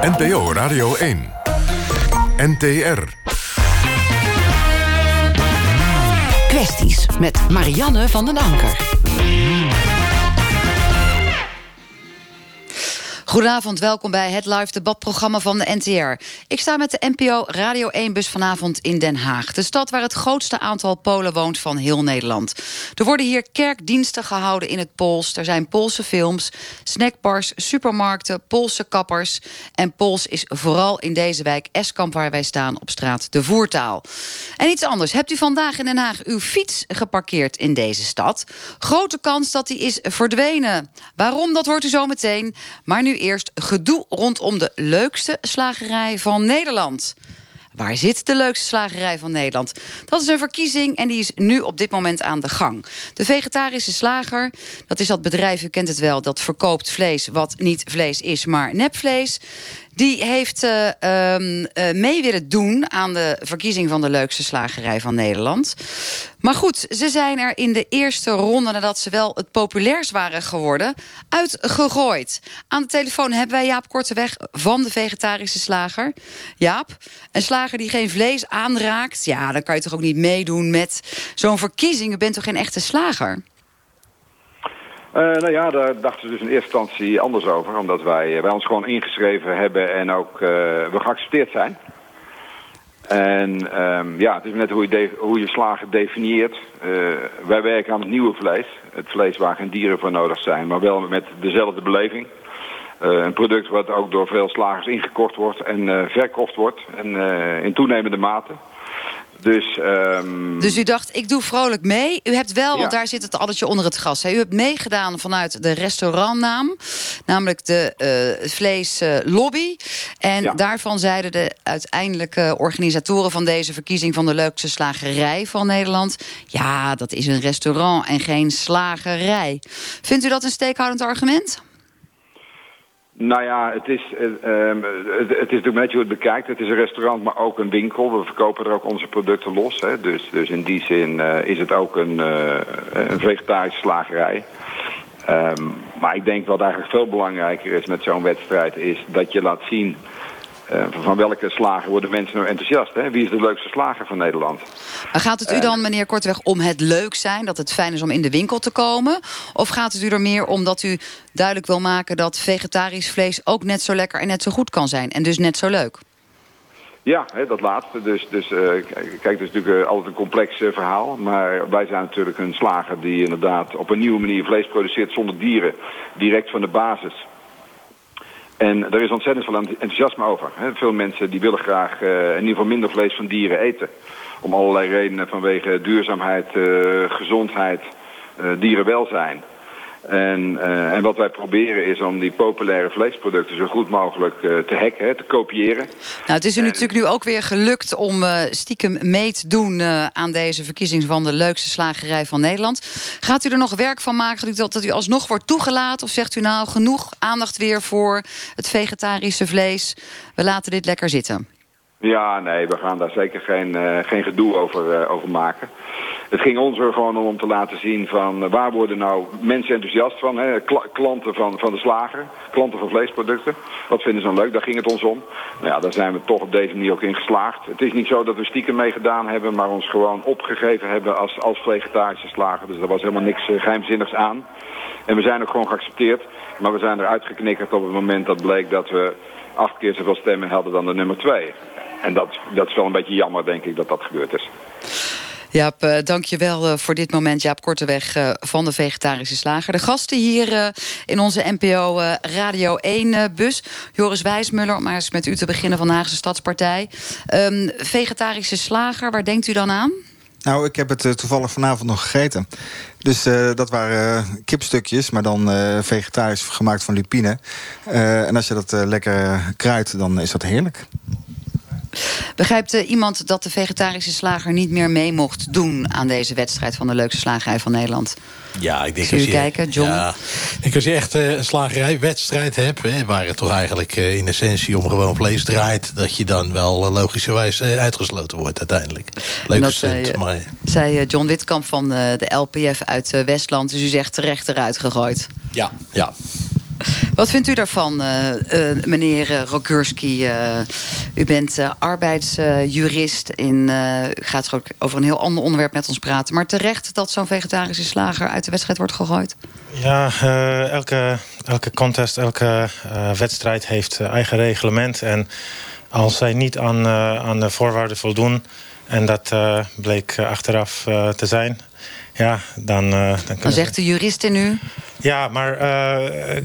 NPO Radio 1. NTR. Kwesties met Marianne van den Anker. Goedenavond, welkom bij het live debatprogramma van de NTR. Ik sta met de NPO Radio 1-bus vanavond in Den Haag. De stad waar het grootste aantal Polen woont van heel Nederland. Er worden hier kerkdiensten gehouden in het Pools. Er zijn Poolse films, snackbars, supermarkten, Poolse kappers. En Pools is vooral in deze wijk Eskamp waar wij staan op straat de voertaal. En iets anders. Hebt u vandaag in Den Haag uw fiets geparkeerd in deze stad? Grote kans dat die is verdwenen. Waarom, dat hoort u zo meteen. Maar nu eerst gedoe rondom de leukste slagerij van Nederland. Waar zit de leukste slagerij van Nederland? Dat is een verkiezing en die is nu op dit moment aan de gang. De vegetarische slager, dat is dat bedrijf, u kent het wel... dat verkoopt vlees wat niet vlees is, maar nepvlees... Die heeft uh, uh, mee willen doen aan de verkiezing van de leukste slagerij van Nederland. Maar goed, ze zijn er in de eerste ronde, nadat ze wel het populairst waren geworden, uitgegooid. Aan de telefoon hebben wij Jaap Korteweg van de vegetarische slager. Jaap, een slager die geen vlees aanraakt, ja, dan kan je toch ook niet meedoen met zo'n verkiezing. U bent toch geen echte slager? Uh, nou ja, daar dachten ze dus in eerste instantie anders over. Omdat wij, wij ons gewoon ingeschreven hebben en ook uh, we geaccepteerd zijn. En um, ja, het is net hoe je, hoe je slager definieert. Wij werken aan het nieuwe vlees. Het vlees waar geen dieren voor nodig zijn, maar wel met dezelfde beleving. een product wat ook door veel slagers ingekocht wordt en verkocht wordt. En in toenemende mate. Dus, um... dus u dacht, ik doe vrolijk mee. U hebt wel, ja. want daar zit het alletje onder het gas. Hè? U hebt meegedaan vanuit de restaurantnaam. Namelijk de uh, vleeslobby. en ja. daarvan zeiden de uiteindelijke organisatoren... van deze verkiezing van de leukste slagerij van Nederland... ja, dat is een restaurant en geen slagerij. Vindt u dat een steekhoudend argument? Nou ja, het is, uh, het, is natuurlijk net hoe het bekijkt. Het is een restaurant, maar ook een winkel. We verkopen er ook onze producten los. Hè. Dus, dus in die zin uh, is het ook een, uh, een vegetarische slagerij. Um, maar ik denk wat eigenlijk veel belangrijker is met zo'n wedstrijd... is dat je laat zien uh, van welke slager worden mensen nou enthousiast? Hè? Wie is de leukste slager van Nederland? Maar gaat het u dan, meneer Kortweg, om het leuk zijn? Dat het fijn is om in de winkel te komen? Of gaat het u er meer om dat u duidelijk wil maken... dat vegetarisch vlees ook net zo lekker en net zo goed kan zijn? En dus net zo leuk? Ja, hè, dat laatste. Dus, dus uh, kijk, het is natuurlijk altijd een complex uh, verhaal. Maar wij zijn natuurlijk een slager die inderdaad op een nieuwe manier vlees produceert zonder dieren. Direct van de basis. En er is ontzettend veel enthousiasme over. Hè. Veel mensen die willen graag uh, in ieder geval minder vlees van dieren eten. Om allerlei redenen vanwege duurzaamheid, uh, gezondheid, uh, dierenwelzijn. En, uh, en wat wij proberen is om die populaire vleesproducten zo goed mogelijk uh, te hacken, hè, te kopiëren. Nou, het is u en... natuurlijk nu ook weer gelukt om uh, stiekem mee te doen aan deze verkiezing van de leukste slagerij van Nederland. Gaat u er nog werk van maken dat, dat u alsnog wordt toegelaten? Of zegt u nou genoeg aandacht weer voor het vegetarische vlees? We laten dit lekker zitten. Ja, nee, we gaan daar zeker geen, geen gedoe over, over maken. Het ging ons er gewoon om, om te laten zien van uh, waar worden nou mensen enthousiast van. Hè? Kla klanten van, van de slager, klanten van vleesproducten. Wat vinden ze dan leuk? Daar ging het ons om. Nou ja, daar zijn we toch op deze manier ook in geslaagd. Het is niet zo dat we stiekem meegedaan hebben, maar ons gewoon opgegeven hebben als, als vegetarische slager. Dus er was helemaal niks uh, geheimzinnigs aan. En we zijn ook gewoon geaccepteerd. Maar we zijn eruit geknikkerd op het moment dat bleek dat we acht keer zoveel stemmen hadden dan de nummer twee. En dat, dat is wel een beetje jammer, denk ik, dat dat gebeurd is. Jaap, uh, dank je wel uh, voor dit moment. Jaap Korteweg uh, van de Vegetarische Slager. De gasten hier in onze NPO Radio 1-bus. Joris Wijsmuller, om maar eens met u te beginnen van de Haagse Stadspartij. Um, vegetarische Slager, waar denkt u dan aan? Nou, ik heb het toevallig vanavond nog gegeten. Dus dat waren kipstukjes, maar dan vegetarisch gemaakt van lupine. en als je dat lekker kruidt, dan is dat heerlijk. Begrijpt uh, iemand dat de vegetarische slager niet meer mee mocht doen... aan deze wedstrijd van de leukste slagerij van Nederland? Ja, ik denk als je je, kijken, John? Ja, ik als je echt uh, een slagerijwedstrijd hebt... Hè, waar het toch eigenlijk uh, in essentie om gewoon vlees draait... dat je dan wel uh, logischerwijs uitgesloten wordt uiteindelijk. Leuk dat zei, maar... zei John Witkamp van de LPF uit Westland. Dus u zegt terecht eruit gegooid. Ja, ja. Wat vindt u daarvan, uh, uh, meneer Rokurski? Uh, u bent arbeidsjurist. in, u gaat ook over een heel ander onderwerp met ons praten. Maar terecht dat zo'n vegetarische slager uit de wedstrijd wordt gegooid? Ja, elke, elke contest, elke wedstrijd heeft eigen reglement. En als zij niet aan, aan de voorwaarden voldoen... en dat bleek achteraf te zijn ja, dan... Dan, dan zegt de jurist in u... Ja, maar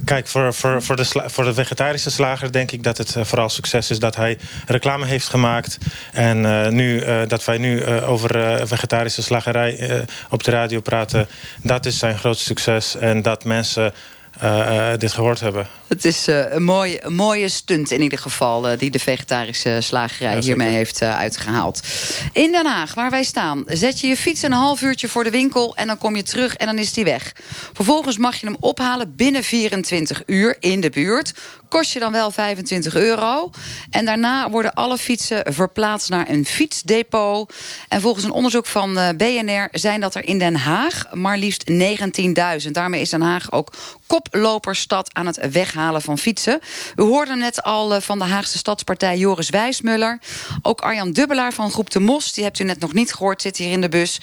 kijk, voor, voor, voor, de voor de vegetarische slager denk ik dat het vooral succes is... dat hij reclame heeft gemaakt. En nu, dat wij nu over vegetarische slagerij op de radio praten... dat is zijn grootste succes. En dat mensen uh, dit gehoord hebben. Het is uh, een, mooie, een mooie stunt in ieder geval... Uh, die de vegetarische slagerij hiermee heeft uitgehaald. In Den Haag, waar wij staan, zet je je fiets een half uurtje voor de winkel... en dan kom je terug en dan is die weg. Vervolgens mag je hem ophalen binnen 24 uur in de buurt. Kost je dan wel 25 euro. En daarna worden alle fietsen verplaatst naar een fietsdepot. En volgens een onderzoek van BNR zijn dat er in Den Haag... maar liefst 19.000. Daarmee is Den Haag ook koploperstad aan het weghalen van fietsen. U hoorde net al eh, van de Haagse Stadspartij Joris Wijsmuller. Ook Arjan Dubbelaar van Groep de Mos, die hebt u net nog niet gehoord, zit hier in de bus.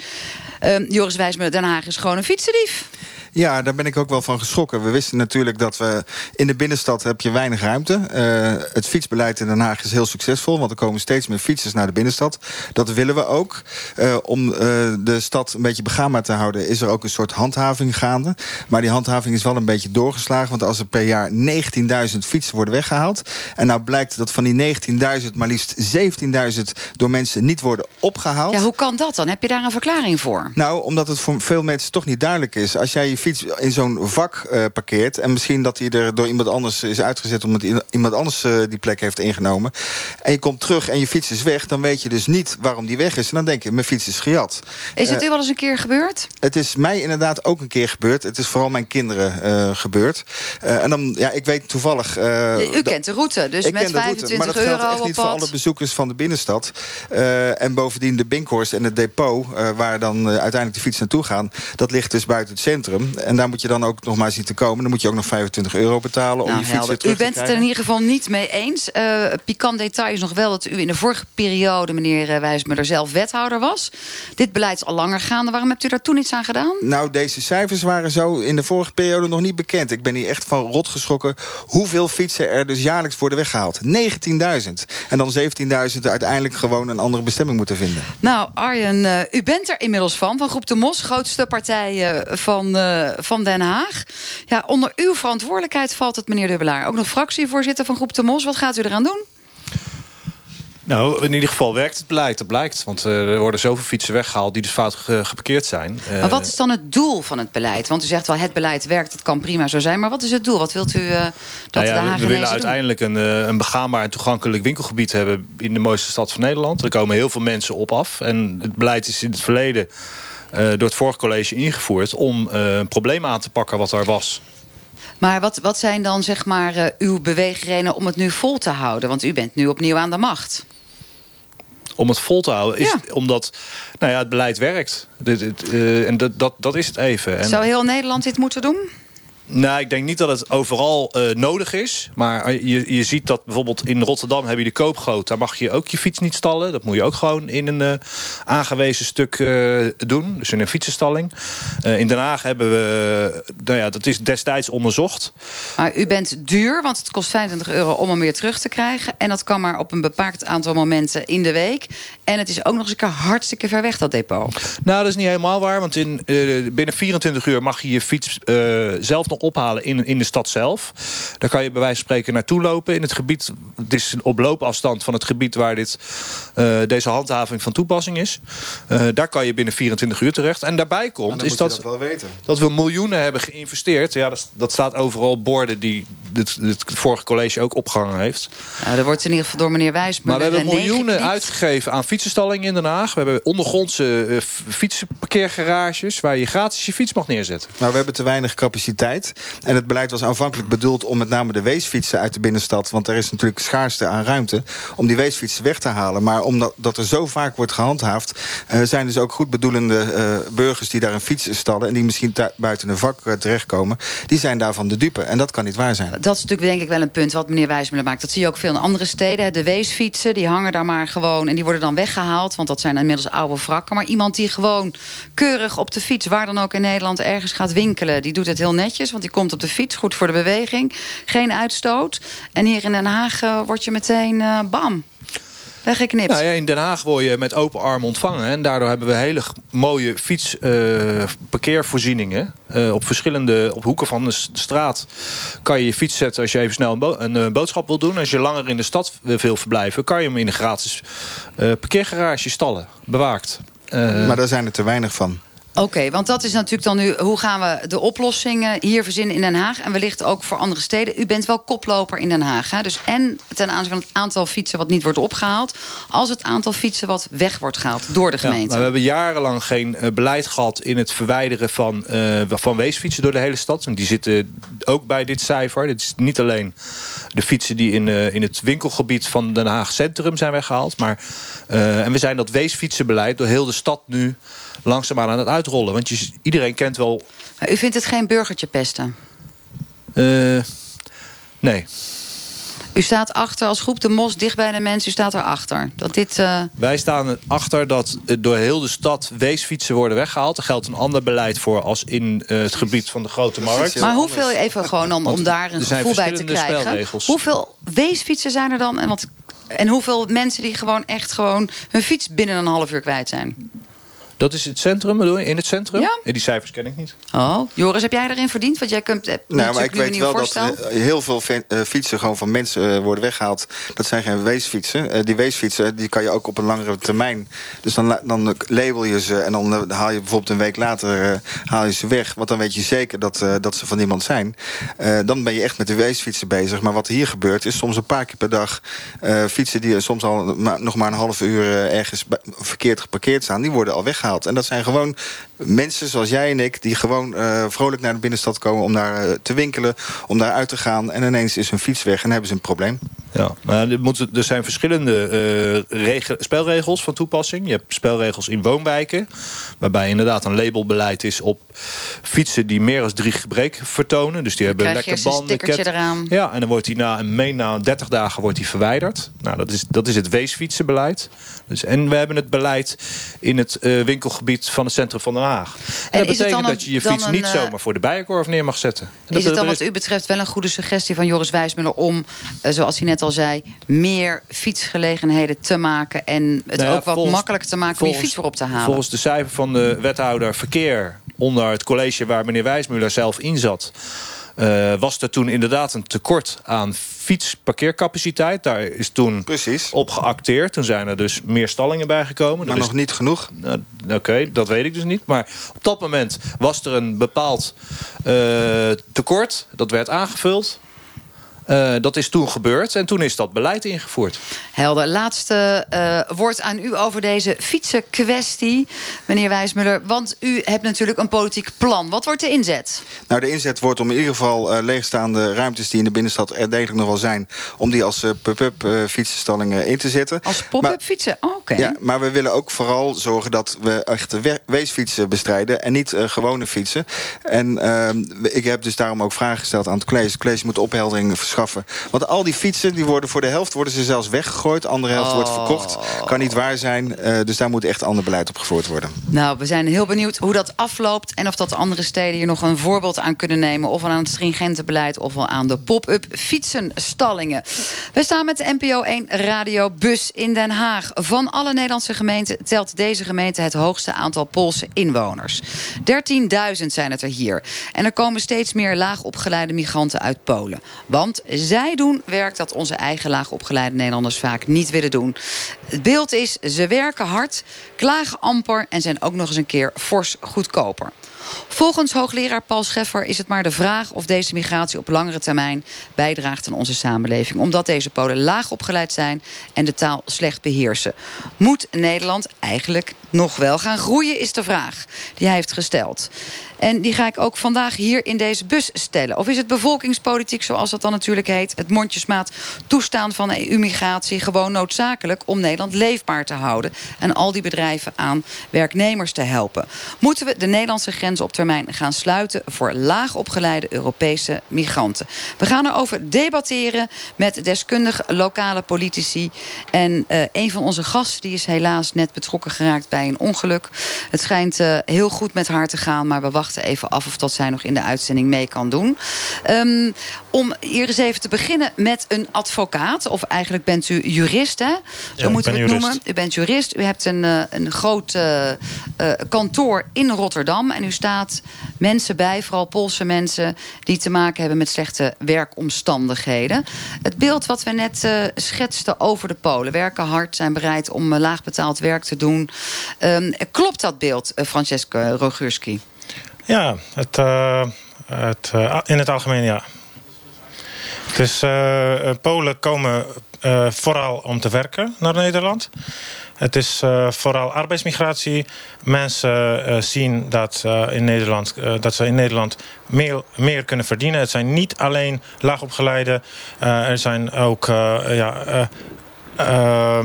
Uh, Joris Wijsmuller, Den Haag is gewoon een fietsendief. Ja, daar ben ik ook wel van geschrokken. We wisten natuurlijk dat we in de binnenstad heb je weinig ruimte. Uh, het fietsbeleid in Den Haag is heel succesvol, want er komen steeds meer fietsers naar de binnenstad. Dat willen we ook. Uh, om uh, de stad een beetje begaanbaar te houden, is er ook een soort handhaving gaande. Maar die handhaving is wel een beetje doorgeslagen, want als er per jaar 19.000 fietsen worden weggehaald, en nou blijkt dat van die 19.000 maar liefst 17.000 door mensen niet worden opgehaald. Ja, hoe kan dat dan? Heb je daar een verklaring voor? Nou, omdat het voor veel mensen toch niet duidelijk is. Als jij je fiets in zo'n vak uh, parkeert... en misschien dat hij er door iemand anders is uitgezet... omdat iemand anders uh, die plek heeft ingenomen... en je komt terug en je fiets is weg... dan weet je dus niet waarom die weg is. En dan denk je, mijn fiets is gejat. Is het uh, u wel eens een keer gebeurd? Het is mij inderdaad ook een keer gebeurd. Het is vooral mijn kinderen gebeurd. en dan, ja, ik weet toevallig... u kent de route, dus met 25 route, maar dat euro geldt echt niet voor alle bezoekers van de binnenstad. en bovendien de Binkhorst en het depot... waar dan uiteindelijk de fiets naartoe gaan... dat ligt dus buiten het centrum. En daar moet je dan ook nog maar zien te komen. Dan moet je ook nog 25 euro betalen om nou, je fiets weer terug U bent het er in ieder geval niet mee eens. Uh, pikant detail is nog wel dat u in de vorige periode... meneer uh, Wijsmuller zelf wethouder was. Dit beleid is al langer gaande. Waarom hebt u daar toen iets aan gedaan? Nou, deze cijfers waren zo in de vorige periode nog niet bekend. Ik ben hier echt van rot geschrokken hoeveel fietsen er dus jaarlijks worden weggehaald. 19.000. En dan 17.000 uiteindelijk gewoon een andere bestemming moeten vinden. Nou, Arjen, uh, u bent er inmiddels van. Van Groep de Mos, grootste partij van, van Den Haag. Ja, onder uw verantwoordelijkheid valt het, meneer Dubbelaar. Ook nog fractievoorzitter van Groep de Mos. Wat gaat u eraan doen? Nou, in ieder geval werkt het beleid, dat blijkt. Want uh, er worden zoveel fietsen weggehaald die dus fout ge geparkeerd zijn. Uh, maar wat is dan het doel van het beleid? Want u zegt wel, het beleid werkt, het kan prima zo zijn. Maar wat is het doel? Wat wilt u uh, dat nou ja, We willen uiteindelijk een, een begaanbaar en toegankelijk winkelgebied hebben... in de mooiste stad van Nederland. Er komen heel veel mensen op af. En het beleid is in het verleden door het vorige college ingevoerd... om uh, een probleem aan te pakken wat er was. Maar wat, wat zijn dan zeg maar uh, uw beweegredenen om het nu vol te houden? Want u bent nu opnieuw aan de macht. Om het vol te houden is ja. omdat nou ja, het beleid werkt. Dit, dit, en dat, dat, dat is het even. En Zou heel Nederland dit moeten doen? Nou, ik denk niet dat het overal uh, nodig is. Maar je, je ziet dat bijvoorbeeld in Rotterdam heb je de koopgoot. Daar mag je ook je fiets niet stallen. Dat moet je ook gewoon in een uh, aangewezen stuk uh, doen. Dus in een fietsenstalling. in Den Haag hebben we... Nou ja, dat is destijds onderzocht. Maar u bent duur, want het kost 25 euro om hem weer terug te krijgen. En dat kan maar op een bepaald aantal momenten in de week. En het is ook nog eens een keer hartstikke ver weg, dat depot. Nou, dat is niet helemaal waar. Want in, binnen 24 uur mag je je fiets zelf nog ophalen in, in de stad zelf. Daar kan je bij wijze van spreken naartoe lopen. In het gebied, het is op loopafstand van het gebied waar dit, uh, deze handhaving van toepassing is. Uh, daar kan je binnen 24 uur terecht. En daarbij komt is dat, dat, dat, we miljoenen hebben geïnvesteerd. Ja, dat, dat staat overal borden die het, het vorige college ook opgehangen heeft. Nou, er wordt in ieder geval door meneer Wijs. Maar we hebben miljoenen uitgegeven aan fietsenstallingen in Den Haag. We hebben ondergrondse uh, fietsenparkeergarages waar je gratis je fiets mag neerzetten. Maar we hebben te weinig capaciteit. En het beleid was aanvankelijk bedoeld om met name de weesfietsen uit de binnenstad... want er is natuurlijk schaarste aan ruimte... om die weesfietsen weg te halen. Maar omdat dat er zo vaak wordt gehandhaafd... Uh, zijn dus ook goed bedoelende uh, burgers die daar een fiets stallen... en die misschien buiten een vak uh, terechtkomen... die zijn daarvan de dupe. En dat kan niet waar zijn. Dat is natuurlijk denk ik wel een punt wat meneer Wijsmuller maakt. Dat zie je ook veel in andere steden. De weesfietsen, die hangen daar maar gewoon... en die worden dan weggehaald, want dat zijn inmiddels oude wrakken. Maar iemand die gewoon keurig op de fiets... waar dan ook in Nederland ergens gaat winkelen... die doet het heel netjes, want die komt op de fiets. Goed voor de beweging. Geen uitstoot. En hier in Den Haag uh, word je meteen uh, bam weggeknipt. Nou ja, in Den Haag word je met open armen ontvangen. En daardoor hebben we hele mooie fietsparkeervoorzieningen. Uh, uh, op verschillende op hoeken van de straat kan je je fiets zetten... als je even snel een, bo een uh, boodschap wil doen. Als je langer in de stad wil verblijven... kan je hem in een gratis parkeergarage stallen, bewaakt. maar daar zijn er te weinig van. Oké, okay, want dat is natuurlijk dan nu... hoe gaan we de oplossingen hier verzinnen in Den Haag... en wellicht ook voor andere steden. U bent wel koploper in Den Haag. Hè? Dus en ten aanzien van het aantal fietsen wat niet wordt opgehaald... als het aantal fietsen wat weg wordt gehaald door de gemeente. Ja, we hebben jarenlang geen uh, beleid gehad... in het verwijderen van, uh, van weesfietsen door de hele stad. En die zitten ook bij dit cijfer. Dit is niet alleen de fietsen die in, uh, in het winkelgebied van Den Haag Centrum zijn weggehaald. Maar, en we zijn dat weesfietsenbeleid door heel de stad nu langzaamaan aan het uitrollen. Want je, iedereen kent wel... U vindt het geen burgertje pesten? Uh, nee. U staat achter als groep de Mos dicht bij de mensen. U staat erachter. Dat dit, uh... Wij staan achter dat door heel de stad weesfietsen worden weggehaald. Er geldt een ander beleid voor als in uh, het gebied van de Grote Markt. Maar hoeveel, even gewoon om, om daar een gevoel bij te krijgen. Hoeveel weesfietsen zijn er dan? En, wat, en hoeveel mensen die gewoon echt gewoon hun fiets binnen een half uur kwijt zijn? Dat is het centrum, bedoel je? In het centrum? Ja. die cijfers ken ik niet. Oh, Joris, heb jij erin verdiend? Want jij kunt. Nou, maar ik weet wel dat heel veel fietsen gewoon van mensen worden weggehaald. Dat zijn geen weesfietsen. die weesfietsen die kan je ook op een langere termijn. Dus dan, dan label je ze en dan haal je bijvoorbeeld een week later haal je ze weg. Want dan weet je zeker dat, dat ze van iemand zijn. dan ben je echt met de weesfietsen bezig. Maar wat hier gebeurt is soms een paar keer per dag fietsen die soms al nog maar een half uur ergens verkeerd geparkeerd staan. Die worden al weggehaald. En dat zijn gewoon mensen zoals jij en ik... die gewoon uh, vrolijk naar de binnenstad komen om daar uh, te winkelen... om daar uit te gaan en ineens is hun fiets weg en hebben ze een probleem. Ja, maar er, moet, er zijn verschillende uh, spelregels van toepassing. Je hebt spelregels in woonwijken... waarbij inderdaad een labelbeleid is op fietsen... die meer dan drie gebreken vertonen. Dus die dan hebben lekker banden. Ket... Eraan. Ja, en dan wordt die na, een meen na 30 dagen wordt die verwijderd. Nou, dat is, dat is het weesfietsenbeleid. Dus, en we hebben het beleid in het winkelgebied van het centrum van Den Haag. En, dat betekent dat je je fiets niet zomaar voor de bijenkorf neer mag zetten. En is het dan wat u betreft wel een goede suggestie van Joris Wijsmuller... om, zoals hij net al zei, meer fietsgelegenheden te maken... en het nou ja, ook wat volgens, makkelijker te maken om je fiets voor op te halen. Volgens de cijfer van de wethouder verkeer... onder het college waar meneer Wijsmuller zelf in zat... Uh, was er toen inderdaad een tekort aan fietsparkeercapaciteit. Daar is toen Precies. op geacteerd. Toen zijn er dus meer stallingen bijgekomen. Maar is, nog niet genoeg? Uh, Oké, okay, dat weet ik dus niet. Maar op dat moment was er een bepaald uh, tekort. Dat werd aangevuld. Uh, dat is toen gebeurd en toen is dat beleid ingevoerd. Helder. Laatste uh, woord aan u over deze fietsenkwestie, meneer Wijsmuller. Want u hebt natuurlijk een politiek plan. Wat wordt de inzet? Nou, de inzet wordt om in ieder geval uh, leegstaande ruimtes... die in de binnenstad er degelijk nog wel zijn... om die als pop-up fietsenstallingen in te zetten. Als pop-up fietsen? Oh, Oké. Okay. Ja, maar we willen ook vooral zorgen dat we echt weesfietsen bestrijden... en niet gewone fietsen. En ehm, ik heb dus daarom ook vragen gesteld aan het college. Het college moet opheldering verschaffen. Want al die fietsen, die worden voor de helft worden ze zelfs weggegooid. De andere helft oh. wordt verkocht. Kan niet waar zijn. Uh, dus daar moet echt ander beleid op gevoerd worden. Nou, we zijn heel benieuwd hoe dat afloopt. En of dat andere steden hier nog een voorbeeld aan kunnen nemen. Of aan het stringente beleid. Of wel aan de pop-up fietsenstallingen. We staan met de NPO 1 Radio Bus in Den Haag. Van alle Nederlandse gemeenten telt deze gemeente het hoogste aantal Poolse inwoners. 13.000 zijn het er hier. En er komen steeds meer laagopgeleide migranten uit Polen. Want zij doen werk dat onze eigen laagopgeleide Nederlanders vaak niet willen doen. Het beeld is, ze werken hard, klagen amper... en zijn ook nog eens een keer fors goedkoper. Volgens hoogleraar Paul Scheffer is het maar de vraag of deze migratie op langere termijn bijdraagt aan onze samenleving. Omdat deze Polen laag opgeleid zijn en de taal slecht beheersen. Moet Nederland eigenlijk nog wel gaan groeien, is de vraag die hij heeft gesteld. En die ga ik ook vandaag hier in deze bus stellen. Of is het bevolkingspolitiek, zoals dat dan natuurlijk heet... het mondjesmaat toestaan van EU-migratie... gewoon noodzakelijk om Nederland leefbaar te houden... en al die bedrijven aan werknemers te helpen? Moeten we de Nederlandse grens op termijn gaan sluiten... voor laag opgeleide Europese migranten? We gaan erover debatteren met deskundige lokale politici. En uh, een van onze gasten die is helaas net betrokken geraakt bij een ongeluk. Het schijnt uh, heel goed met haar te gaan, maar we wachten even af of dat zij nog in de uitzending mee kan doen. Um, om hier eens even te beginnen met een advocaat. Of eigenlijk bent u jurist, hè? Zo Ja, moeten we het ben noemen. U bent jurist. U hebt een, uh, een groot uh, uh, kantoor in Rotterdam. En u staat mensen bij, vooral Poolse mensen... die te maken hebben met slechte werkomstandigheden. Het beeld wat we net schetsten over de Polen. Werken hard, zijn bereid om laag betaald werk te doen. Um, klopt dat beeld, Francesco Rogurski? Ja, het, uh, het, uh, in het algemeen ja. Dus uh, Polen komen vooral om te werken naar Nederland. Het is vooral arbeidsmigratie. Mensen zien dat, in Nederland, dat ze in Nederland meer, meer kunnen verdienen. Het zijn niet alleen laagopgeleide. er zijn ook ja, uh,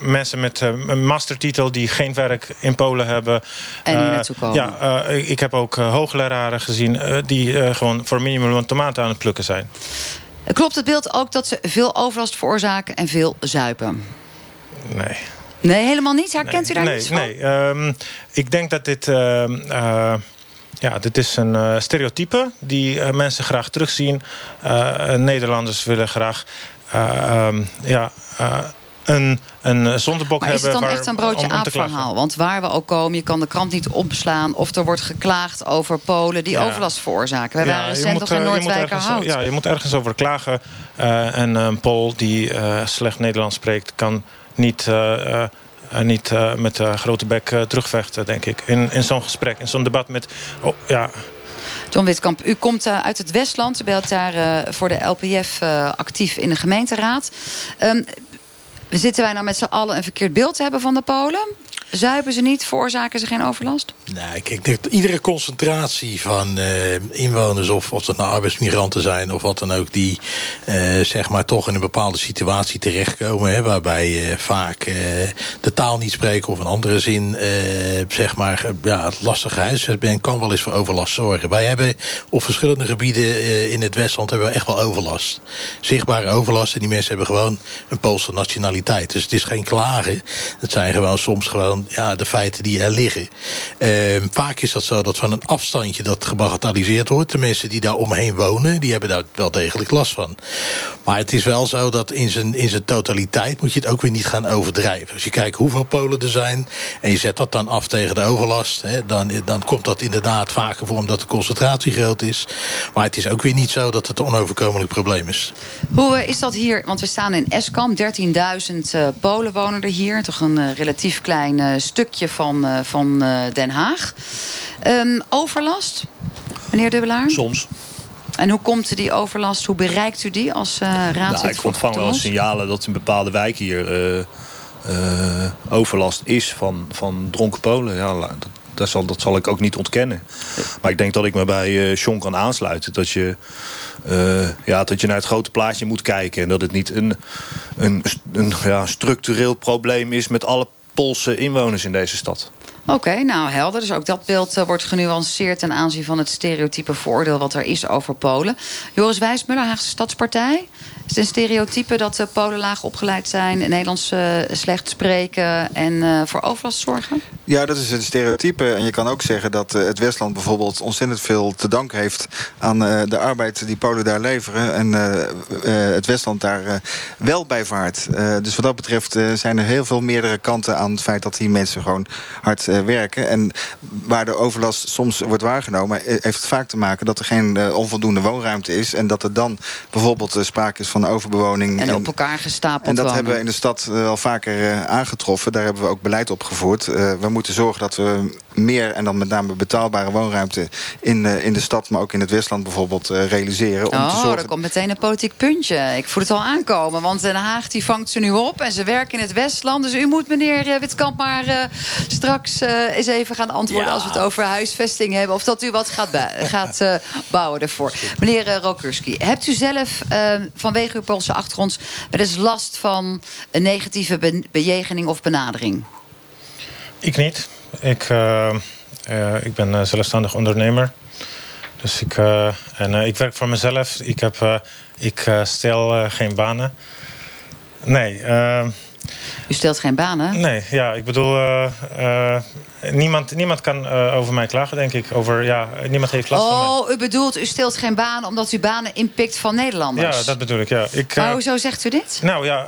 mensen met uh, een mastertitel die geen werk in Polen hebben. En die uh, naartoe komen. Ja, ik heb ook hoogleraren gezien die gewoon voor minimum tomaten aan het plukken zijn. Klopt het beeld ook dat ze veel overlast veroorzaken en veel zuipen? Nee. Nee, helemaal niet? Herkent nee, u daar nee, niets van? Nee, um, ik denk dat dit... Ja, dit is een uh, stereotype die uh, mensen graag terugzien. Uh, Nederlanders willen graag um, ja, een, een zondebok maar hebben. is het dan waar, echt een broodje aapverhaal? Want waar we ook komen, je kan de krant niet opslaan... of er wordt geklaagd over Polen die Ja. overlast veroorzaken. We Ja, waren recent nog in eh, Noordwijkerhout. ergens- Ja, je moet ergens over klagen. Uh, en een Pool die uh, slecht Nederlands spreekt... kan niet, uh, niet met grote bek terugvechten, denk ik. In, in zo'n gesprek, in zo'n debat met... Oh, ja, John Witkamp, u komt uit het Westland. U bent daar voor de LPF actief in de gemeenteraad. Zitten wij nou met z'n allen een verkeerd beeld te hebben van de Polen? Zuipen ze niet? Veroorzaken ze geen overlast? Nou, ik denk dat iedere concentratie van uh, inwoners, of, of dat nou arbeidsmigranten zijn of wat dan ook, die uh, zeg maar toch in een bepaalde situatie terechtkomen, hè, waarbij uh, vaak de taal niet spreken of een andere zin, zeg maar, ja, het lastige huisvest kan wel eens voor overlast zorgen. Wij hebben op verschillende gebieden in het Westland hebben we echt wel overlast. Zichtbare overlast en die mensen hebben gewoon een Poolse nationaliteit. Dus het is geen klagen. Het zijn gewoon soms gewoon ja, de feiten die er liggen. Uh, vaak is dat zo dat van een afstandje dat gebagatelliseerd wordt. De mensen die daar omheen wonen, die hebben daar wel degelijk last van. Maar het is wel zo dat in zijn, in zijn totaliteit moet je het ook weer niet gaan overdrijven. Als je kijkt hoeveel Polen er zijn en je zet dat dan af tegen de overlast... Hè, dan, dan komt dat inderdaad vaker voor omdat de concentratie groot is. Maar het is ook weer niet zo dat het een onoverkomelijk probleem is. Hoe uh, is dat hier? Want we staan in Eskamp, 13.000 uh, Polen wonen er hier. Toch een uh, relatief klein stukje van, uh, van uh, Den Haag. Um, overlast, meneer Dubbelaar? Soms. En hoe komt die overlast, hoe bereikt u die als uh, raadslid? Nou, ik ontvang wel signalen dat in bepaalde wijken hier uh, uh, overlast is van, van dronken Polen. Ja, dat, dat, zal, dat zal ik ook niet ontkennen. Maar ik denk dat ik me bij uh, Sean kan aansluiten. Dat je, uh, ja, dat je naar het grote plaatje moet kijken. En dat het niet een, een, een ja, structureel probleem is met alle Poolse inwoners in deze stad. Oké, nou helder. Dus ook dat beeld uh, wordt genuanceerd ten aanzien van het stereotype vooroordeel wat er is over Polen. Joris Wijsmuller, Haagse Stadspartij. Is het een stereotype dat Polen laag opgeleid zijn, Nederlands uh, slecht spreken en uh, voor overlast zorgen? Ja, dat is een stereotype. En je kan ook zeggen dat uh, het Westland bijvoorbeeld ontzettend veel te danken heeft aan de arbeid die Polen daar leveren. En het Westland daar wel bij vaart. dus wat dat betreft zijn er heel veel meerdere kanten aan het feit dat die mensen gewoon hard werken. En waar de overlast soms wordt waargenomen, heeft het vaak te maken dat er geen onvoldoende woonruimte is. En dat er dan bijvoorbeeld sprake is van overbewoning. En, en op elkaar gestapeld En dat wonen. hebben we in de stad wel vaker aangetroffen. Daar hebben we ook beleid op gevoerd. Uh, we moeten zorgen dat we meer en dan met name betaalbare woonruimte in, in de stad, maar ook in het Westland bijvoorbeeld realiseren. Om oh, te zorgen... er komt meteen een politiek puntje. Ik voel het al aankomen, want Den Haag die vangt ze nu op en ze werken in het Westland. Dus u moet meneer Witkamp maar straks eens even gaan antwoorden als we het over huisvesting hebben. Of dat u wat gaat, gaat bouwen ervoor. Meneer Rokurski, hebt u zelf vanwege uw Poolse achtergrond wel eens last van een negatieve bejegening of benadering? Ik niet. Ik, uh, uh, ik ben zelfstandig ondernemer. Dus ik, en, ik werk voor mezelf. Ik, heb, ik stel geen banen. Nee. U stelt geen banen? Nee, ja, ik bedoel, niemand, niemand kan over mij klagen, denk ik. Over, ja, niemand heeft last oh, van mij. Oh, u bedoelt, u stelt geen banen omdat u banen inpikt van Nederlanders? Ja, dat bedoel ik, ja. Ik, maar hoezo zegt u dit? Nou ja,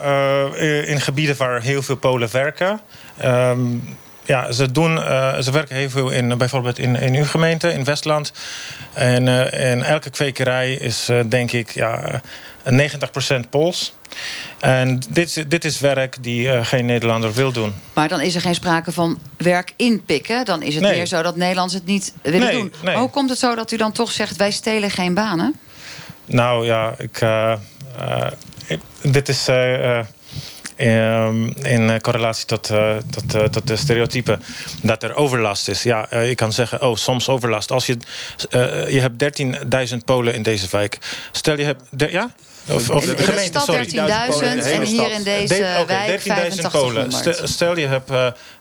in gebieden waar heel veel Polen werken... Um, ja, ze, doen, uh, ze werken heel veel in, bijvoorbeeld in, in uw gemeente, in Westland. En, uh, en elke kwekerij is, uh, denk ik, ja, 90% Pools. En dit, dit is werk die geen Nederlander wil doen. Maar dan is er geen sprake van werk inpikken. Dan is het nee. meer zo dat Nederlanders het niet willen nee, doen. Nee. Hoe komt het zo dat u dan toch zegt... wij stelen geen banen? Nou ja, ik, ik dit is... Um, in correlatie tot, uh, tot, uh, tot de stereotypen dat er overlast is. Ja, je kan zeggen, oh, soms overlast. Als je, je hebt 13.000 Polen in deze wijk. Stel je hebt... Ja? Of, de, gemeente, stad 13.000 en hier in deze de, okay, wijk 13.000 Polen. Stel je, hebt,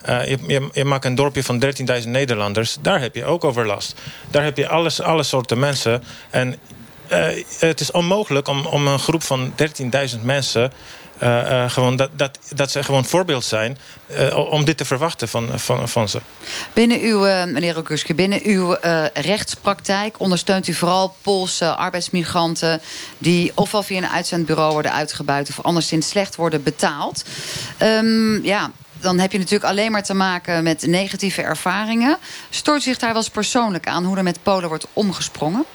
je, je, je, maakt een dorpje van 13.000 Nederlanders. Daar heb je ook overlast. Daar heb je alles, alle soorten mensen. En het is onmogelijk om, om een groep van 13.000 mensen gewoon dat, dat, dat ze gewoon voorbeeld zijn uh, om dit te verwachten van, van, van ze. Binnen uw, meneer Rokuske, binnen uw rechtspraktijk ondersteunt u vooral Poolse arbeidsmigranten die ofwel via een uitzendbureau worden uitgebuit of anderszins slecht worden betaald. Um, ja, dan heb je natuurlijk alleen maar te maken met negatieve ervaringen. Stoort zich daar wel eens persoonlijk aan hoe er met Polen wordt omgesprongen?